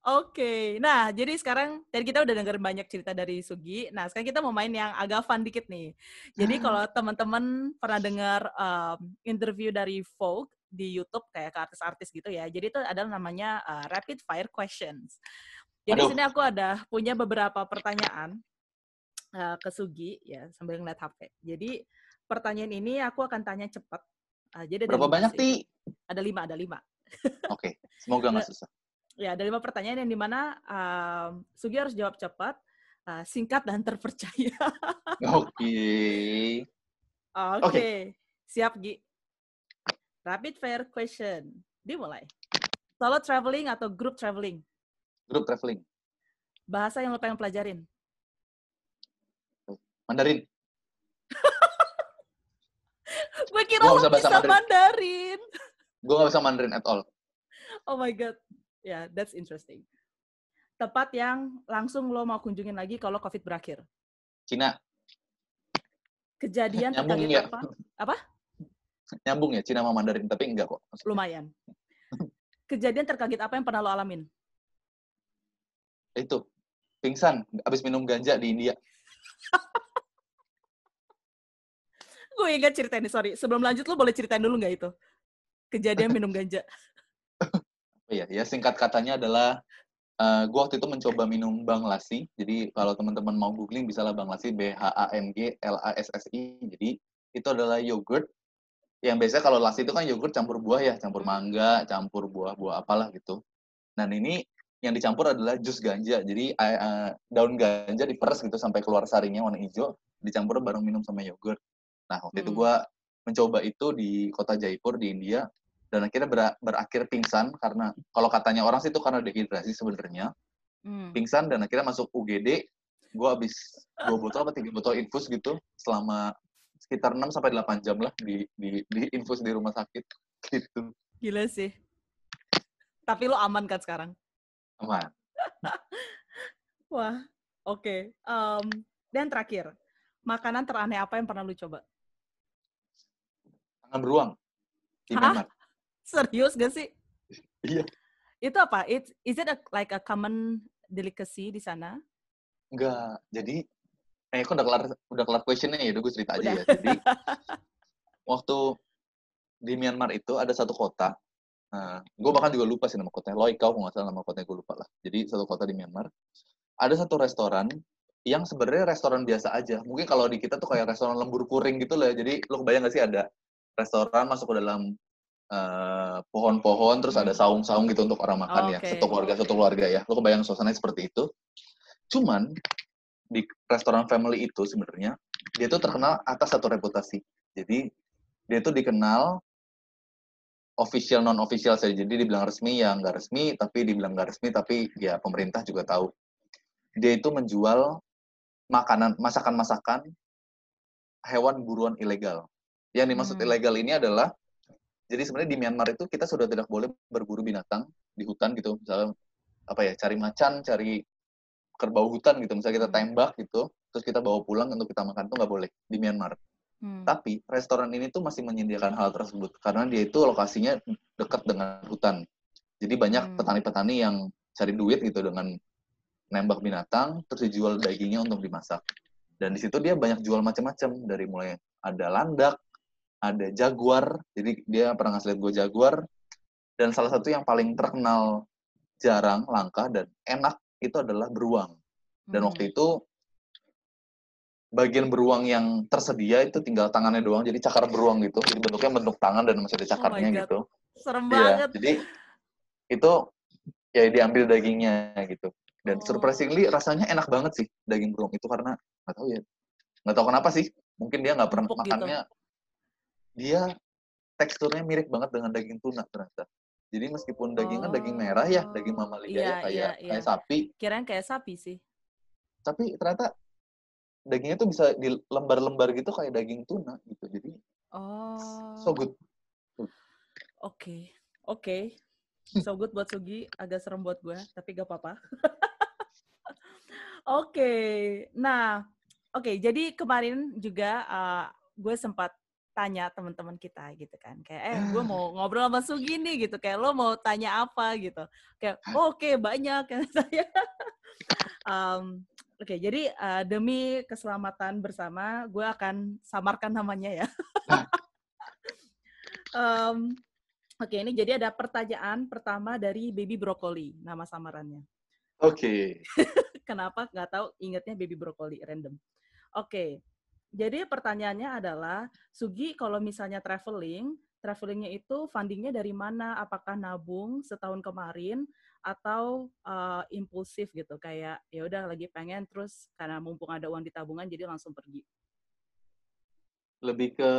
Oke, nah jadi sekarang tadi kita udah dengerin banyak cerita dari Sugi. Nah sekarang kita mau main yang agak fun dikit nih. Jadi kalau teman-teman pernah dengar um, interview dari Vogue di YouTube kayak ke artis-artis gitu ya. Jadi itu adalah namanya uh, rapid fire questions. Jadi Aduh. sini aku ada punya beberapa pertanyaan uh, ke Sugi ya sambil ngeliat HP. Jadi pertanyaan ini aku akan tanya cepat. Uh, jadi ada Berapa banyak, sih. Ti? Ada lima, ada lima. Oke, semoga nggak susah. Ya, ada lima pertanyaan yang di mana um, Sugi harus jawab cepat, uh, singkat dan terpercaya. [laughs] Oke. Oke, siap Gi. Rapid fire question, dimulai. Solo traveling atau group traveling? Grup traveling. Bahasa yang lo pengen pelajarin? Mandarin. [laughs] Gue kira Gua lo bisa bisa bahasa Mandarin. Gue nggak bisa Mandarin at all. Oh my god, ya yeah, that's interesting. Tempat yang langsung lo mau kunjungin lagi kalau COVID berakhir. Cina. Kejadian Nyambung ya? apa? Apa? Nyambung ya Cina sama Mandarin, tapi enggak kok. Maksudnya, Lumayan. Kejadian terkaget apa yang pernah lo alamin? Itu, pingsan abis minum ganja di India. [laughs] Gue ingat cerita ini, sorry. Sebelum lanjut, lo boleh ceritain dulu nggak itu? Kejadian minum ganja. Oh iya, ya singkat katanya adalah eh gue waktu itu mencoba minum Bang Lasi. Jadi kalau teman-teman mau googling bisa lah Bang Lasi B H A N G L A S S I. Jadi itu adalah yogurt yang biasanya kalau lasi itu kan yogurt campur buah ya, campur mangga, campur buah-buah apalah gitu. Dan ini yang dicampur adalah jus ganja. Jadi eh, daun ganja diperes gitu sampai keluar sarinya warna hijau, dicampur bareng minum sama yogurt. Nah waktu itu Hmm. gue mencoba itu di kota Jaipur di India dan akhirnya ber- berakhir pingsan karena kalau katanya orang sih itu karena dehidrasi sebenarnya Hmm. pingsan dan akhirnya masuk UGD gue habis dua botol apa tiga botol infus gitu selama sekitar 6 sampai 8 jam lah di di di infus di rumah sakit [laughs] gitu Gila sih. Tapi lo aman kan sekarang? aman [laughs] Wah, oke. Em, dan terakhir, makanan teraneh apa yang pernah lu coba? tangan beruang di Hah? Myanmar Serius gak sih? Iya. Itu apa? It, is it a, like a common delicacy di sana? Enggak. Jadi, eh, kok udah kelar, udah kelar questionnya ya? Udah gue cerita aja Udah. ya. Jadi, [laughs] waktu di Myanmar itu ada satu kota. Nah, gue bahkan juga lupa sih nama kotanya. Loikau, kalau nggak salah nama kotanya gue lupa lah. Jadi, satu kota di Myanmar. Ada satu restoran yang sebenarnya restoran biasa aja. Mungkin kalau di kita tuh kayak restoran lembur kuring gitu lah. Jadi, lo kebayang gak sih ada restoran masuk ke dalam eh, pohon-pohon, terus ada saung-saung gitu untuk orang makan ya. Oke. Satu keluarga, satu keluarga ya. Lo kebayang suasananya seperti itu. Cuman, di restoran family itu sebenarnya, dia tuh terkenal atas satu reputasi. Jadi, dia tuh dikenal official non official saja jadi dibilang resmi ya nggak resmi tapi dibilang nggak resmi tapi ya pemerintah juga tahu dia itu menjual makanan masakan-masakan hewan buruan ilegal yang dimaksud Hmm. ilegal ini adalah jadi sebenarnya di Myanmar itu kita sudah tidak boleh berburu binatang di hutan gitu misalnya apa ya cari macan cari kerbau hutan gitu misalnya kita Hmm. tembak gitu terus kita bawa pulang untuk kita makan itu nggak boleh di Myanmar Hmm. tapi restoran ini tuh masih menyediakan hal tersebut karena dia itu lokasinya dekat dengan hutan. Jadi banyak Hmm. petani-petani yang cari duit gitu dengan nembak binatang terus dijual dagingnya untuk dimasak. Dan di situ dia banyak jual macam-macam dari mulai ada landak, ada jaguar. Jadi dia pernah ngasih lihat gue jaguar. Dan salah satu yang paling terkenal jarang, langka dan enak itu adalah beruang. Dan Hmm. waktu itu bagian beruang yang tersedia itu tinggal tangannya doang jadi cakar beruang gitu jadi bentuknya bentuk tangan dan masih ada cakarnya Oh gitu serem banget. jadi itu ya diambil dagingnya gitu dan Oh. surprisingly rasanya enak banget sih daging beruang itu karena nggak tahu ya nggak tahu kenapa sih mungkin dia nggak pernah Empuk gitu. Dia teksturnya mirip banget dengan daging tuna ternyata jadi meskipun dagingnya daging merah ya daging Oh, mamalia iya, ya kayak iya, iya. kayak sapi Kirain kayak sapi sih. tapi ternyata dagingnya tuh bisa di lembar-lembar gitu kayak daging tuna gitu jadi Oh. so good Oke, oke. So good buat Sugi, agak serem buat gue, tapi gak apa-apa. [laughs] Oke, nah, oke. jadi kemarin juga uh, gue sempat tanya teman-teman kita gitu kan, kayak eh gue mau ngobrol sama Sugi nih gitu, kayak lo mau tanya apa gitu, kayak oh, oke banyak [laughs] kan saya. Em, oke, jadi uh, demi keselamatan bersama, gue akan samarkan namanya ya. Em, [laughs] Oke, ini jadi ada pertanyaan pertama dari Baby Brokoli, nama samarannya. Oke. [laughs] Kenapa? Nggak tahu, ingatnya Baby Brokoli, random. Oke, jadi pertanyaannya adalah, Sugi kalau misalnya traveling, travelingnya itu fundingnya dari mana? Apakah nabung setahun kemarin atau eh, impulsif gitu? Kayak ya udah lagi pengen terus karena mumpung ada uang di tabungan jadi langsung pergi. Lebih ke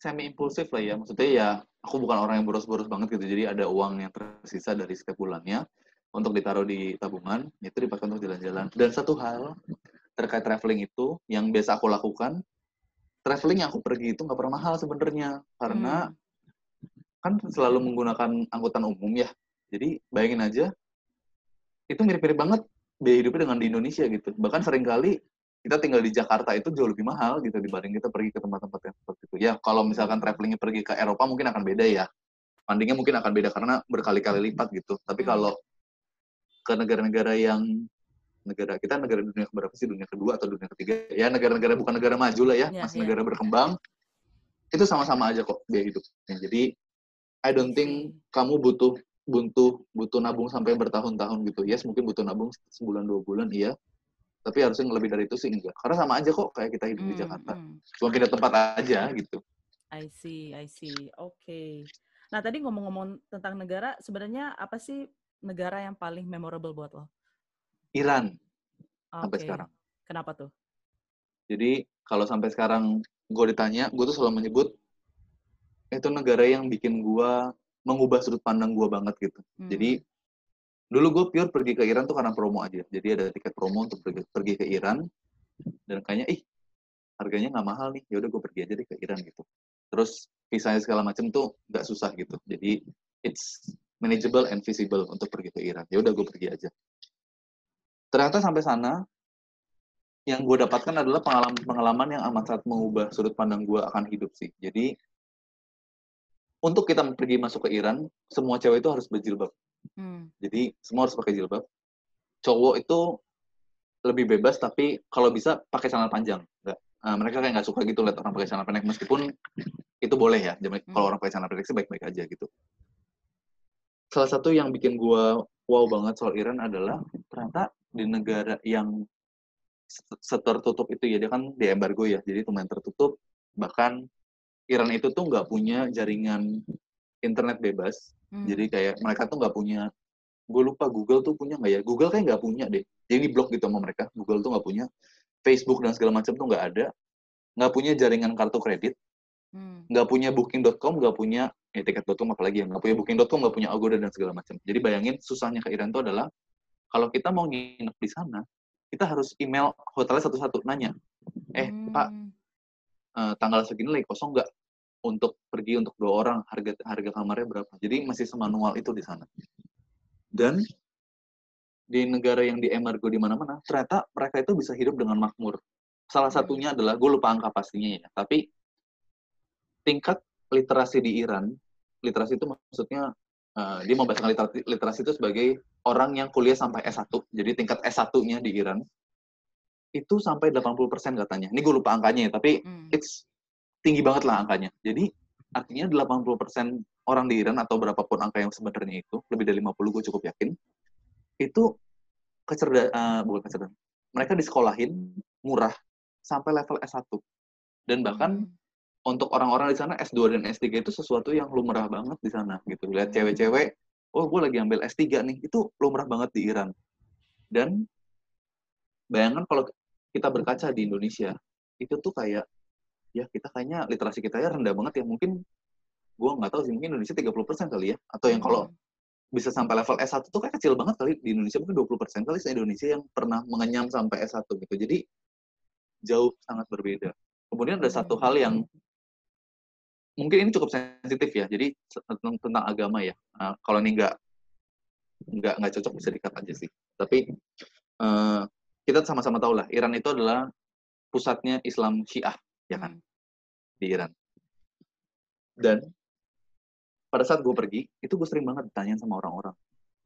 semi impulsif lah ya. Maksudnya ya aku bukan orang yang boros-boros banget gitu. Jadi ada uang yang tersisa dari setiap bulannya untuk ditaruh di tabungan, itu dipakai untuk jalan-jalan. Dan satu hal terkait traveling itu yang biasa aku lakukan, traveling yang aku pergi itu nggak pernah mahal sebenarnya karena Hmm. kan selalu menggunakan angkutan umum ya. Jadi bayangin aja, itu mirip-mirip banget biaya hidupnya dengan di Indonesia gitu. Bahkan sering kali kita tinggal di Jakarta itu jauh lebih mahal gitu dibanding kita pergi ke tempat-tempat yang seperti itu. Ya kalau misalkan travelingnya pergi ke Eropa mungkin akan beda ya. Fundingnya mungkin akan beda karena berkali-kali lipat gitu. Tapi Hmm. kalau ke negara-negara yang negara kita negara dunia berapa sih dunia kedua atau dunia ketiga ya negara-negara bukan negara maju lah ya Ya, masih ya. negara berkembang itu sama-sama aja kok biaya hidupnya jadi I don't think kamu butuh butuh butuh nabung sampai bertahun-tahun gitu yes mungkin butuh nabung sebulan dua bulan iya tapi harusnya lebih dari itu sih enggak karena sama aja kok kayak kita hidup di Hmm, Jakarta hmm. cuma pindah tempat aja gitu I see, I see. Oke. Nah, tadi ngomong-ngomong tentang negara, sebenarnya apa sih negara yang paling memorable buat lo? Iran sampai Oke. sekarang Kenapa tuh? Jadi kalau sampai sekarang gue ditanya, gue tuh selalu menyebut itu negara yang bikin gue mengubah sudut pandang gue banget gitu. Hmm. Jadi dulu gue pure pergi ke Iran tuh karena promo aja. Jadi ada tiket promo untuk pergi, pergi ke Iran dan kayaknya ih harganya nggak mahal nih. Ya udah gue pergi aja deh ke Iran gitu. Terus visanya segala macam tuh nggak susah gitu. Jadi it's manageable and feasible untuk pergi ke Iran. Ya udah gue pergi aja. Ternyata sampai sana yang gue dapatkan adalah pengalaman-pengalaman yang amat sangat mengubah sudut pandang gue akan hidup sih. Jadi untuk kita pergi masuk ke Iran, semua cewek itu harus berjilbab. Hmm. Jadi semua harus pakai jilbab. Cowok itu lebih bebas tapi kalau bisa pakai celana panjang. Enggak. Uh, mereka kayak nggak suka gitu lihat orang pakai celana pendek meskipun itu boleh ya. Jadi hmm. kalau orang pakai celana pendek sih baik-baik aja gitu. Salah satu yang bikin gue wow banget soal Iran adalah ternyata di negara yang setertutup itu ya dia kan di embargo ya jadi lumayan tertutup. Bahkan Iran itu tuh nggak punya jaringan internet bebas. Hmm. jadi kayak mereka tuh nggak punya gue lupa Google tuh punya nggak ya? Google kayak nggak punya deh. Jadi di blok gitu sama mereka. Google tuh nggak punya. Facebook dan segala macam tuh nggak ada. Nggak punya jaringan kartu kredit. Hmm. nggak hmm. punya booking.com nggak punya ya tiket.com apalagi ya nggak punya booking.com nggak punya Agoda dan segala macam. Jadi bayangin susahnya ke Iran tuh adalah kalau kita mau nginep di sana kita harus email hotelnya satu-satu nanya eh hmm. pak uh, tanggal segini lagi kosong nggak untuk pergi untuk dua orang? Harga harga kamarnya berapa? Jadi masih semanual itu di sana. Dan di negara yang di embargo di mana-mana ternyata mereka itu bisa hidup dengan makmur. Salah satunya adalah gue lupa angka pastinya ya tapi tingkat literasi di Iran literasi itu maksudnya uh, dia membahasakan literasi, literasi itu sebagai orang yang kuliah sampai S1 jadi tingkat S1-nya di Iran itu sampai 80% katanya ini gue lupa angkanya ya tapi hmm. it's tinggi banget lah angkanya. Jadi artinya 80% orang di Iran atau berapapun angka yang sebenarnya itu, lebih dari 50 gue cukup yakin, itu kecerdasan, uh, bukan kecerdasan, mereka disekolahin murah sampai level S1. Dan bahkan hmm. Untuk orang-orang di sana S2 dan S3 itu sesuatu yang lumrah banget di sana gitu. Lihat cewek-cewek, oh gue lagi ambil S3 nih, itu lumrah banget di Iran. Dan bayangkan kalau kita berkaca di Indonesia, itu tuh kayak ya kita kayaknya literasi kita ya rendah banget ya. Mungkin gue nggak tahu sih mungkin Indonesia 30% kali ya. Atau yang kalau bisa sampai level S1 tuh kayak kecil banget kali. Di Indonesia mungkin 20% kali se Indonesia yang pernah mengenyam sampai S1 gitu. Jadi jauh sangat berbeda. Kemudian ada satu hal yang mungkin ini cukup sensitif ya. Jadi tentang agama ya. Nah, kalau ini nggak nggak nggak cocok bisa dikat aja sih. Tapi uh, kita sama-sama tahu lah Iran itu adalah pusatnya Islam Syiah ya kan di Iran. Dan pada saat gue pergi itu gue sering banget ditanya sama orang-orang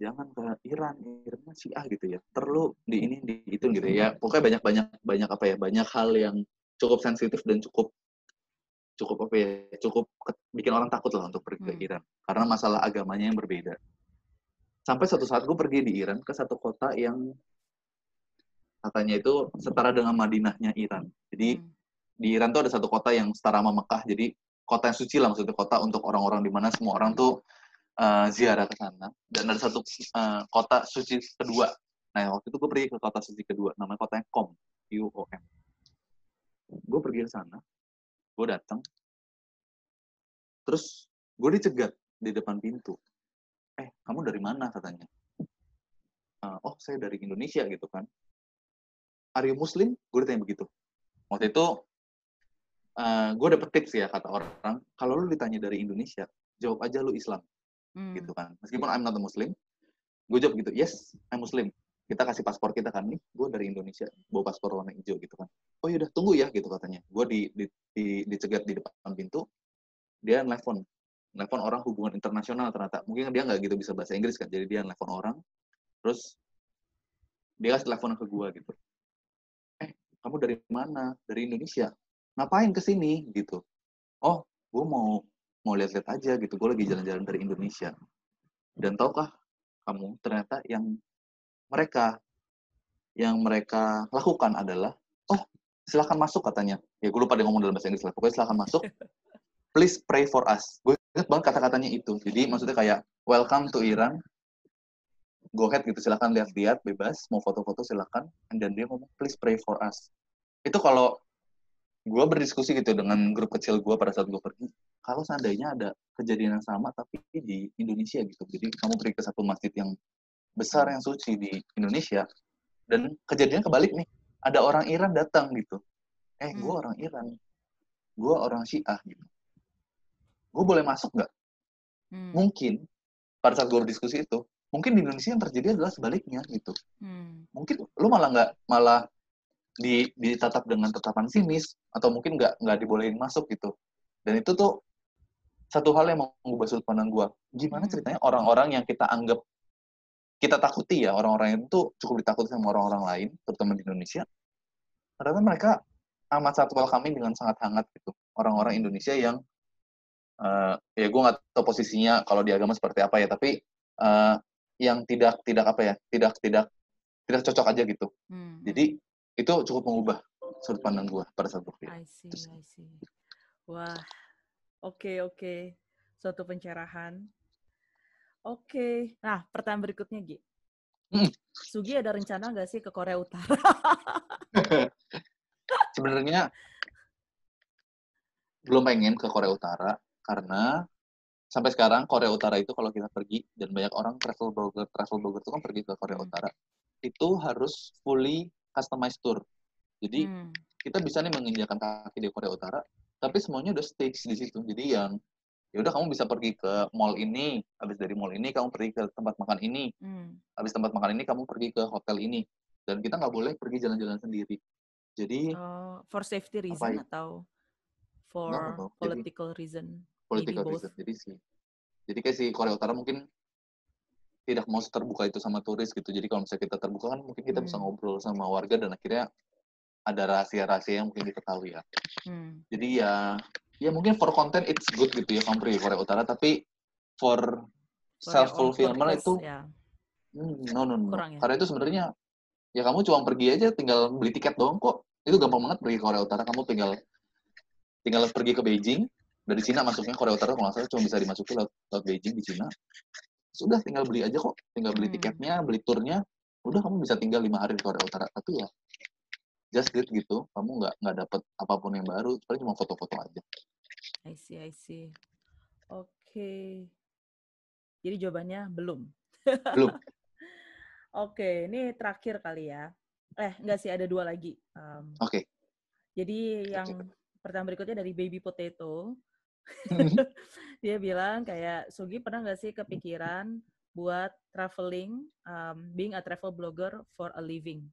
jangan ke Iran Iran ah gitu ya. Perlu di ini di itu gitu ya. Pokoknya banyak banyak banyak apa ya banyak hal yang cukup sensitif dan cukup cukup apa ya cukup bikin orang takut lah untuk pergi ke hmm. Iran karena masalah agamanya yang berbeda. Sampai suatu saat gue pergi di Iran ke satu kota yang katanya itu setara dengan Madinahnya Iran. Jadi hmm. di Iran tuh ada satu kota yang setara sama Mekah jadi kota yang suci lah maksudnya kota untuk orang-orang di mana semua orang tuh uh, ziarah ke sana. Dan ada satu uh, kota suci kedua. Nah waktu itu gue pergi ke kota suci kedua namanya kota yang Qom U O M. Gue pergi ke sana gue datang terus gue dicegat di depan pintu. Eh kamu dari mana? katanya. Uh, oh saya dari Indonesia gitu kan. Are you muslim? Gue ditanya begitu. Waktu itu uh, eh, gue dapet tips ya kata orang kalau lu ditanya dari Indonesia jawab aja lu Islam hmm. gitu kan. Meskipun I'm not a Muslim gue jawab gitu yes I'm Muslim kita kasih paspor kita kan nih gue dari Indonesia bawa paspor warna hijau gitu kan. Oh yaudah tunggu ya gitu katanya. Gue di, di, di dicegat di depan pintu dia nelfon. Nelfon orang hubungan internasional ternyata. Mungkin dia nggak gitu bisa bahasa Inggris kan jadi dia nelfon orang terus dia kasih telepon ke gue gitu. Eh kamu dari mana? Dari Indonesia? Ngapain ke sini? Gitu. Oh gue mau mau lihat-lihat aja gitu. Gue lagi jalan-jalan dari Indonesia. Dan tahukah kamu ternyata yang mereka. Yang mereka lakukan adalah oh silahkan masuk katanya. Ya gue lupa dia ngomong dalam bahasa Inggris lah. Pokoknya silahkan masuk. [laughs] Please pray for us. Gue ingat banget kata-katanya itu. Jadi maksudnya kayak welcome to Iran. Go ahead gitu. Silahkan lihat-lihat bebas. Mau foto-foto silahkan dan dia ngomong please pray for us. Itu kalau gue berdiskusi gitu dengan grup kecil gue pada saat gue pergi kalau seandainya ada kejadian yang sama tapi di Indonesia gitu. Jadi kamu pergi ke satu masjid yang besar yang suci di Indonesia dan kejadian kebalik nih ada orang Iran datang gitu eh gue hmm. orang Iran gue orang Syiah gitu gue boleh masuk nggak hmm. mungkin pada saat gue berdiskusi itu mungkin di Indonesia yang terjadi adalah sebaliknya gitu hmm. mungkin lu malah nggak malah di ditatap dengan tetapan sinis atau mungkin nggak nggak dibolehin masuk gitu dan itu tuh satu hal yang mau mengubah sudut pandang gue. Gimana Hmm. ceritanya orang-orang yang kita anggap kita takuti ya orang-orang itu cukup ditakuti sama orang-orang lain, terutama di Indonesia. Ternyata mereka amat sangat welcoming dengan sangat hangat gitu. Orang-orang Indonesia yang eh, ya gue nggak tahu posisinya kalau di agama seperti apa ya, tapi eh, yang tidak tidak apa ya, tidak tidak tidak cocok aja gitu. Hmm. Jadi itu cukup mengubah sudut pandang gue pada saat berpikir. I see, I see. Wah, oke oke. Suatu pencerahan. Oke. Nah, pertanyaan berikutnya, Gi. Hmm. Sugi ada rencana nggak sih ke Korea Utara? [laughs] Sebenarnya belum pengen ke Korea Utara karena sampai sekarang Korea Utara itu kalau kita pergi dan banyak orang travel blogger travel blogger itu kan pergi ke Korea. Utara itu harus fully customized tour. Jadi Hmm. kita bisa nih menginjakan kaki di Korea Utara, tapi semuanya udah stage di situ. Jadi yang ya udah kamu bisa pergi ke mall ini, habis dari mall ini kamu pergi ke tempat makan ini, Hmm. habis tempat makan ini kamu pergi ke hotel ini, dan kita nggak boleh pergi jalan-jalan sendiri. Jadi Oh, for safety Apa reason ya? atau for No, no, no. Jadi- political reason? political both. reason. Jadi sih, jadi kayak si Korea Utara mungkin tidak mau terbuka itu sama turis gitu. Jadi kalau misalnya kita terbuka kan mungkin kita bisa Hmm. ngobrol sama warga dan akhirnya ada rahasia-rahasia yang mungkin kita tahu ya. Hmm. Jadi ya, ya mungkin for content it's good gitu ya ke Korea Utara, tapi for self fulfillment itu ya. hmm, no no no. Kurang ya? Karena itu sebenarnya ya kamu cuma pergi aja tinggal beli tiket doang kok. Itu gampang banget pergi ke Korea Utara. Kamu tinggal tinggal pergi ke Beijing dari Cina masuknya Korea Utara kalau nggak salah cuma bisa dimasuki lewat, lewat Beijing di Cina. Sudah tinggal beli aja kok, tinggal beli Hmm. tiketnya, beli turnya, udah kamu bisa tinggal lima hari di Korea Utara. Tapi ya just it gitu, kamu nggak nggak dapet apa pun yang baru, paling cuma foto-foto aja. I see, I see. Oke. Jadi jawabannya belum. Belum. [laughs] Oke, ini terakhir kali ya. Eh, enggak sih, ada dua lagi. Um, Oke. jadi yang pertanyaan berikutnya dari Baby Potato. [laughs] Dia bilang kayak, Sugi pernah nggak sih kepikiran buat traveling, um, being a travel blogger for a living?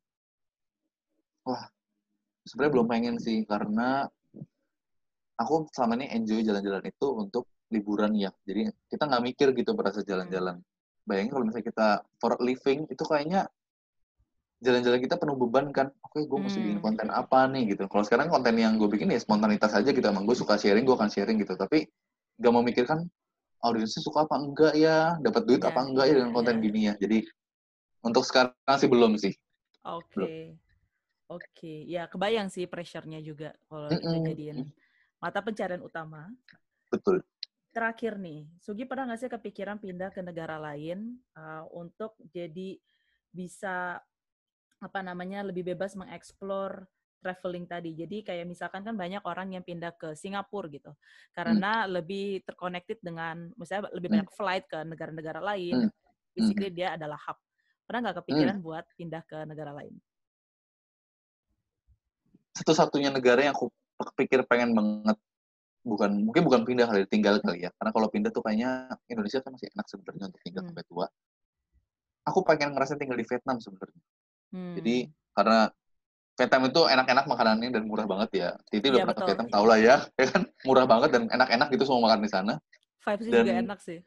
Sebenarnya belum pengen sih karena aku selama ini enjoy jalan-jalan itu untuk liburan ya. Jadi kita nggak mikir gitu berasa jalan-jalan. Bayangin kalau misalnya kita for living itu kayaknya jalan-jalan kita penuh beban kan. Oke, gue mesti bikin Hmm. konten apa nih gitu. Kalau sekarang konten yang gue bikin ya spontanitas aja gitu. Emang gue suka sharing, gue akan sharing gitu. Tapi gak mau mikirkan audiensnya suka apa enggak ya, dapat duit Ya, apa enggak ya dengan konten ya. gini ya. Jadi untuk sekarang sih belum sih. Oke. Oke, ya kebayang sih pressure-nya juga kalau kita Mm-mm. jadiin mata pencarian utama. Betul. Terakhir nih, Sugi pernah nggak sih kepikiran pindah ke negara lain uh, untuk jadi bisa apa namanya lebih bebas mengeksplor traveling tadi. Jadi kayak misalkan kan banyak orang yang pindah ke Singapura gitu, karena lebih terconnected dengan, misalnya lebih Hmm. banyak flight ke negara-negara lain. Hmm. Basically dia adalah hub. Pernah nggak kepikiran buat pindah ke negara lain? satu-satunya negara yang aku pikir pengen banget bukan mungkin bukan pindah kali tinggal kali ya karena kalau pindah tuh kayaknya Indonesia kan masih enak sebenarnya untuk tinggal Hmm. sampai tua aku pengen ngerasain tinggal di Vietnam sebenarnya Hmm. jadi karena Vietnam itu enak-enak makanannya dan murah banget ya Titi udah Iya, pernah ke. Vietnam tau lah ya [laughs] ya kan murah banget dan enak-enak gitu semua makan di sana vibes-nya dan- juga enak sih.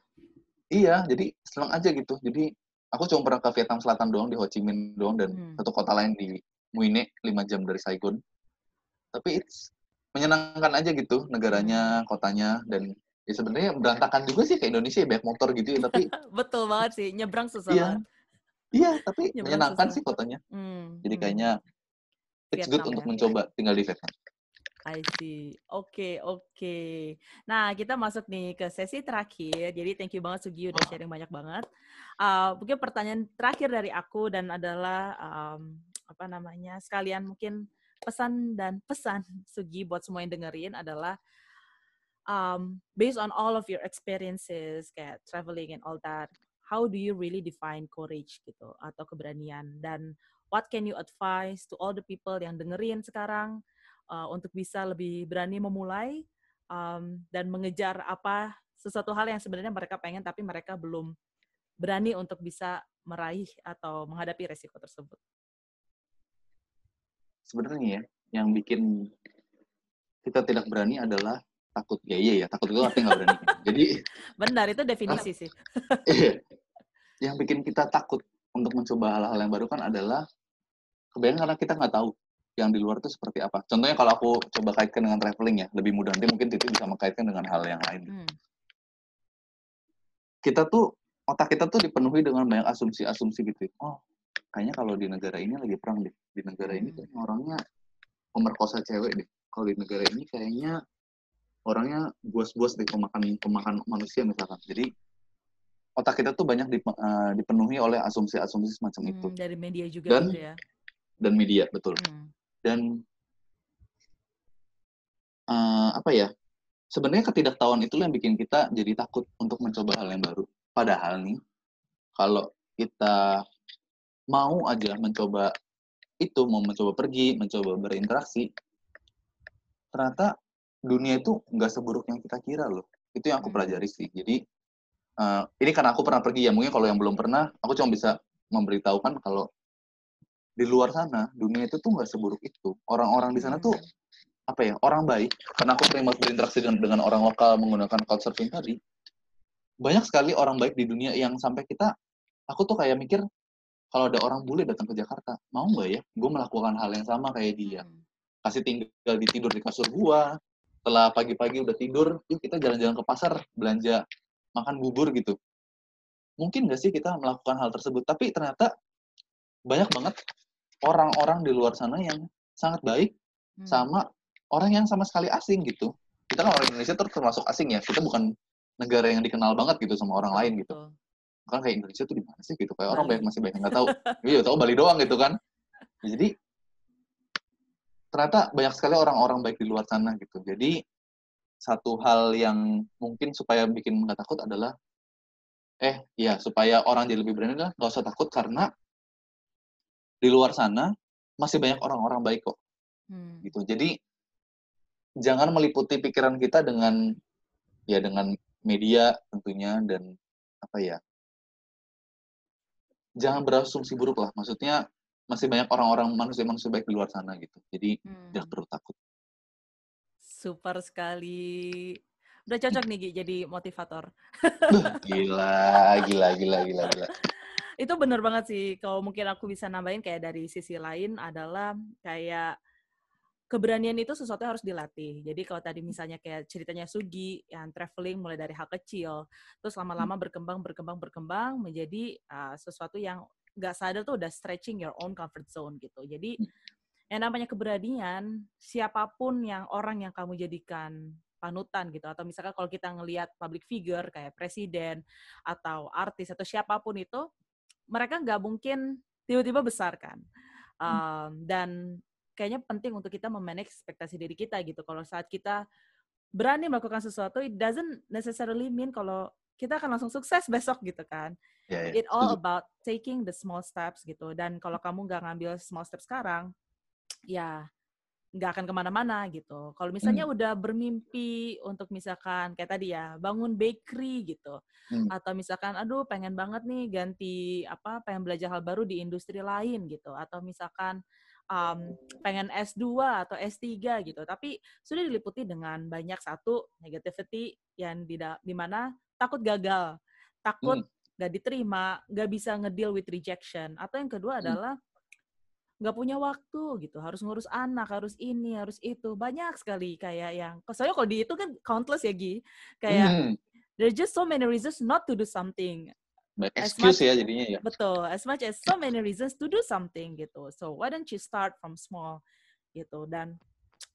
iya jadi seneng aja gitu jadi aku cuma pernah ke Vietnam Selatan doang di Ho Chi Minh doang dan Hmm. satu kota lain di Muine 5 jam dari Saigon tapi it's menyenangkan aja gitu negaranya kotanya dan ya sebenarnya berantakan juga sih kayak Indonesia ya banyak motor gitu ya tapi [laughs] Betul banget sih, nyebrang susah Iya. banget. iya tapi Nyebrang menyenangkan susah. sih kotanya Hmm, jadi hmm. kayaknya it's good Vietnam untuk ya. mencoba tinggal di Vietnam I see. Oke, oke. Nah, kita masuk nih ke sesi terakhir. Jadi, thank you banget Sugi udah sharing banyak banget. Uh, mungkin pertanyaan terakhir dari aku dan adalah um, apa namanya sekalian mungkin pesan dan pesan Sugi buat semua yang dengerin adalah um, based on all of your experiences kayak traveling and all that, how do you really define courage gitu atau keberanian dan what can you advise to all the people yang dengerin sekarang uh, untuk bisa lebih berani memulai um, dan mengejar apa sesuatu hal yang sebenarnya mereka pengen tapi mereka belum berani untuk bisa meraih atau menghadapi resiko tersebut. Sebenarnya ya yang bikin kita tidak berani adalah takut ya iya ya takut itu artinya nggak berani [laughs] jadi benar itu definisi sih iya. yang bikin kita takut untuk mencoba hal-hal yang baru kan adalah kebanyakan karena kita nggak tahu yang di luar itu seperti apa. Contohnya kalau aku coba kaitkan dengan traveling ya, lebih mudah. Nanti mungkin Titi bisa mengkaitkan dengan hal yang lain. Hmm. Kita tuh, otak kita tuh dipenuhi dengan banyak asumsi-asumsi gitu. Oh, kayaknya kalau di negara ini lagi perang deh. Di negara ini tuh orangnya pemerkosa cewek deh. Kalau di negara ini kayaknya orangnya buas-buas deh pemakan pemakan manusia misalkan. Jadi otak kita tuh banyak dip, uh, dipenuhi oleh asumsi-asumsi semacam hmm, itu. Dari media juga dan, gitu ya. Dan media, betul. Hmm. Dan uh, apa ya? Sebenarnya ketidaktahuan itu yang bikin kita jadi takut untuk mencoba hal yang baru. Padahal nih, kalau kita mau aja mencoba itu, mau mencoba pergi, mencoba berinteraksi, ternyata dunia itu nggak seburuk yang kita kira loh. Itu yang aku hmm. pelajari sih. Jadi uh, ini karena aku pernah pergi ya, mungkin kalau yang belum pernah, aku cuma bisa memberitahukan kalau di luar sana dunia itu tuh nggak seburuk itu. Orang-orang di sana tuh apa ya orang baik. Karena aku sering berinteraksi dengan, dengan orang lokal menggunakan couchsurfing tadi. Banyak sekali orang baik di dunia yang sampai kita, aku tuh kayak mikir kalau ada orang bule datang ke Jakarta, mau nggak ya gue melakukan hal yang sama kayak dia? Hmm. Kasih tinggal di tidur di kasur gua, setelah pagi-pagi udah tidur, yuk kita jalan-jalan ke pasar, belanja makan bubur gitu. Mungkin nggak sih kita melakukan hal tersebut? Tapi ternyata banyak banget orang-orang di luar sana yang sangat baik hmm. sama orang yang sama sekali asing gitu. Kita kan orang Indonesia termasuk asing ya. Kita bukan negara yang dikenal banget gitu sama orang lain gitu. Kan kayak Indonesia tuh di mana sih gitu. Kayak orang banyak masih banyak nggak tahu. Iya, tahu Bali doang gitu kan. Jadi ternyata banyak sekali orang-orang baik di luar sana gitu. Jadi satu hal yang mungkin supaya bikin nggak takut adalah eh ya supaya orang jadi lebih berani lah nggak usah takut karena di luar sana masih banyak orang-orang baik kok hmm. gitu jadi jangan meliputi pikiran kita dengan ya dengan media tentunya dan apa ya jangan berasumsi buruk lah maksudnya masih banyak orang-orang manusia-manusia baik di luar sana gitu jadi hmm. jangan perlu takut Super sekali. Udah cocok nih Gi jadi motivator. gila, gila, gila, gila, gila. Itu bener banget sih. Kalau mungkin aku bisa nambahin kayak dari sisi lain adalah kayak keberanian itu sesuatu yang harus dilatih. Jadi kalau tadi misalnya kayak ceritanya Sugi yang traveling mulai dari hal kecil, terus lama-lama berkembang, berkembang, berkembang menjadi uh, sesuatu yang nggak sadar tuh udah stretching your own comfort zone gitu. Jadi yang namanya keberanian, siapa pun yang orang yang kamu jadikan panutan gitu atau misalkan kalau kita ngelihat public figure kayak presiden atau artis atau siapa pun itu mereka nggak mungkin tiba-tiba besar kan um, dan kayaknya penting untuk kita memanage ekspektasi diri kita gitu kalau saat kita berani melakukan sesuatu it doesn't necessarily mean kalau kita akan langsung sukses besok gitu kan yeah, yeah. it all about taking the small steps gitu dan kalau kamu nggak ngambil small steps sekarang ya nggak akan ke mana-mana gitu. Kalau misalnya hmm. udah bermimpi untuk misalkan kayak tadi ya bangun bakery gitu, hmm. atau misalkan aduh pengen banget nih ganti apa pengen belajar hal baru di industri lain gitu, atau misalkan um, pengen S2 atau S3 gitu, tapi sudah diliputi dengan banyak satu negativity yang di di mana takut gagal, takut hmm. nggak diterima, nggak bisa ngedeal with rejection, atau yang kedua hmm. adalah nggak punya waktu gitu harus ngurus anak harus ini harus itu banyak sekali kayak yang soalnya kalau di itu kan countless ya Gi kayak mm. there's just so many reasons not to do something But excuse much, ya jadinya ya betul as much as so many reasons to do something gitu so why don't you start from small gitu dan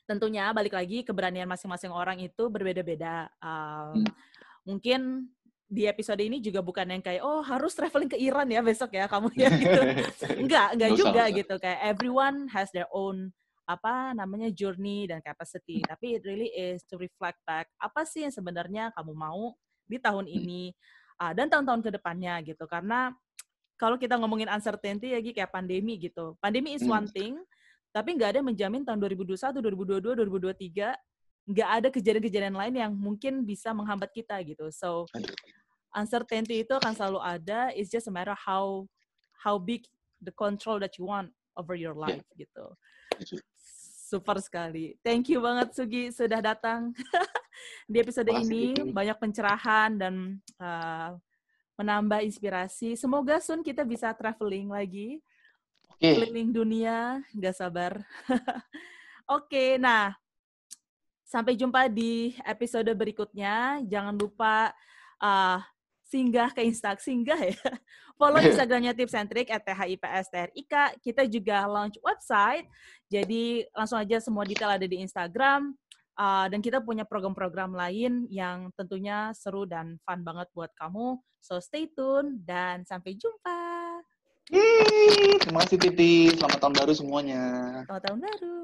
tentunya balik lagi keberanian masing-masing orang itu berbeda-beda um, hmm. mungkin di episode ini juga bukan yang kayak oh harus traveling ke Iran ya besok ya kamu [laughs] ya gitu. enggak, enggak juga gitu kayak everyone has their own apa namanya journey dan capacity. Hmm. Tapi it really is to reflect back apa sih yang sebenarnya kamu mau di tahun hmm. ini uh, dan tahun-tahun ke depannya gitu. Karena kalau kita ngomongin uncertainty ya kayak pandemi gitu. Pandemi is hmm. one thing, tapi nggak ada yang menjamin tahun 2021, 2022, 2023 nggak ada kejadian-kejadian lain yang mungkin bisa menghambat kita gitu. So uncertainty itu akan selalu ada. It's just a matter how how big the control that you want over your life yeah. gitu. Super sekali. Thank you banget Sugi sudah datang [laughs] di episode Masih ini. Banyak pencerahan dan uh, menambah inspirasi. Semoga Sun kita bisa traveling lagi. Okay. Keliling dunia, nggak sabar. [laughs] Oke, okay, nah sampai jumpa di episode berikutnya. Jangan lupa uh, singgah ke Instagram, singgah ya. [laughs] Follow Instagramnya Tips and Trick at THIPSTRIK. Kita juga launch website, jadi langsung aja semua detail ada di Instagram. Uh, dan kita punya program-program lain yang tentunya seru dan fun banget buat kamu. So stay tune dan sampai jumpa. Yeay, terima kasih Titi. Selamat tahun baru semuanya. Selamat tahun baru.